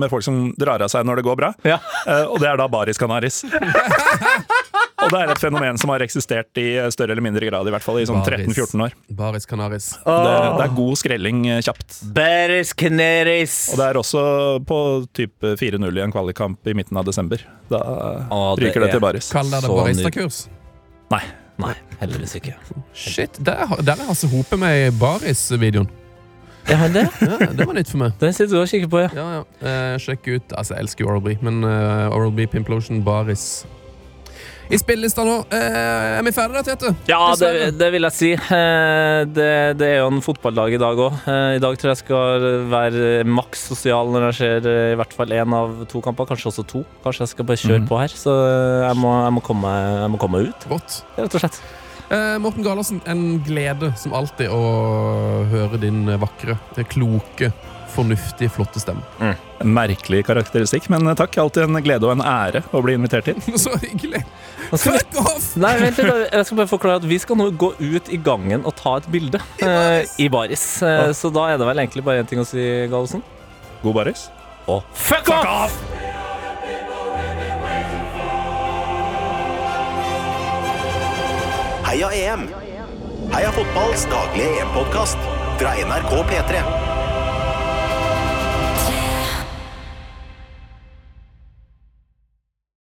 med folk som drar av seg når det går bra. Ja. Eh, og det er da Baris Canaris. og det er et fenomen som har eksistert i større eller mindre grad, i hvert fall i sånn 13-14 år. Baris Canaris. Det, det er god skrelling eh, kjapt. Baris Canaris. Og det er også på type 4-0 i en kvalikkamp i midten av desember. Da ah, det ryker det er- til Baris. Kaller det baristakurs. Nei. Nei, heldigvis ikke. Shit, der, har- der er Hasse Hope med i baris-videoen. Er han det? Ja, det var nytt for meg. Den sitter du og kikker på, ja. Ja, ja. Eh, sjekk ut Altså, jeg elsker jo Oral-B, men uh, Oral-B Pimplotion Baris. I spillelista nå. Eh, er vi ferdige da, Tete? Ja, det, det vil jeg si. Eh, Det, det er jo en fotballdag i dag òg. I dag tror jeg skal være maks sosial når jeg ser eh, i hvert fall én av to kamper, kanskje også to. Kanskje jeg skal bare kjøre på her. Så jeg må, jeg må, komme, jeg må komme ut, Godt. rett og slett. Eh, Morten Galarsen, en glede som alltid å høre din vakre, kloke, fornuftige, flotte stemme. En merkelig karakteristikk, men eh, takk. Alltid en glede og en ære å bli invitert til. Så hyggelig! Fuck off! Nei, vent litt. Jeg skal bare forklare at Vi skal nå gå ut i gangen og ta et bilde eh, i baris. Eh, så da er det vel egentlig bare én ting å si, Gallosen. God baris. Og fuck, off! Heia EM! Heia fotballs daglige EM-podkast fra NRK P3.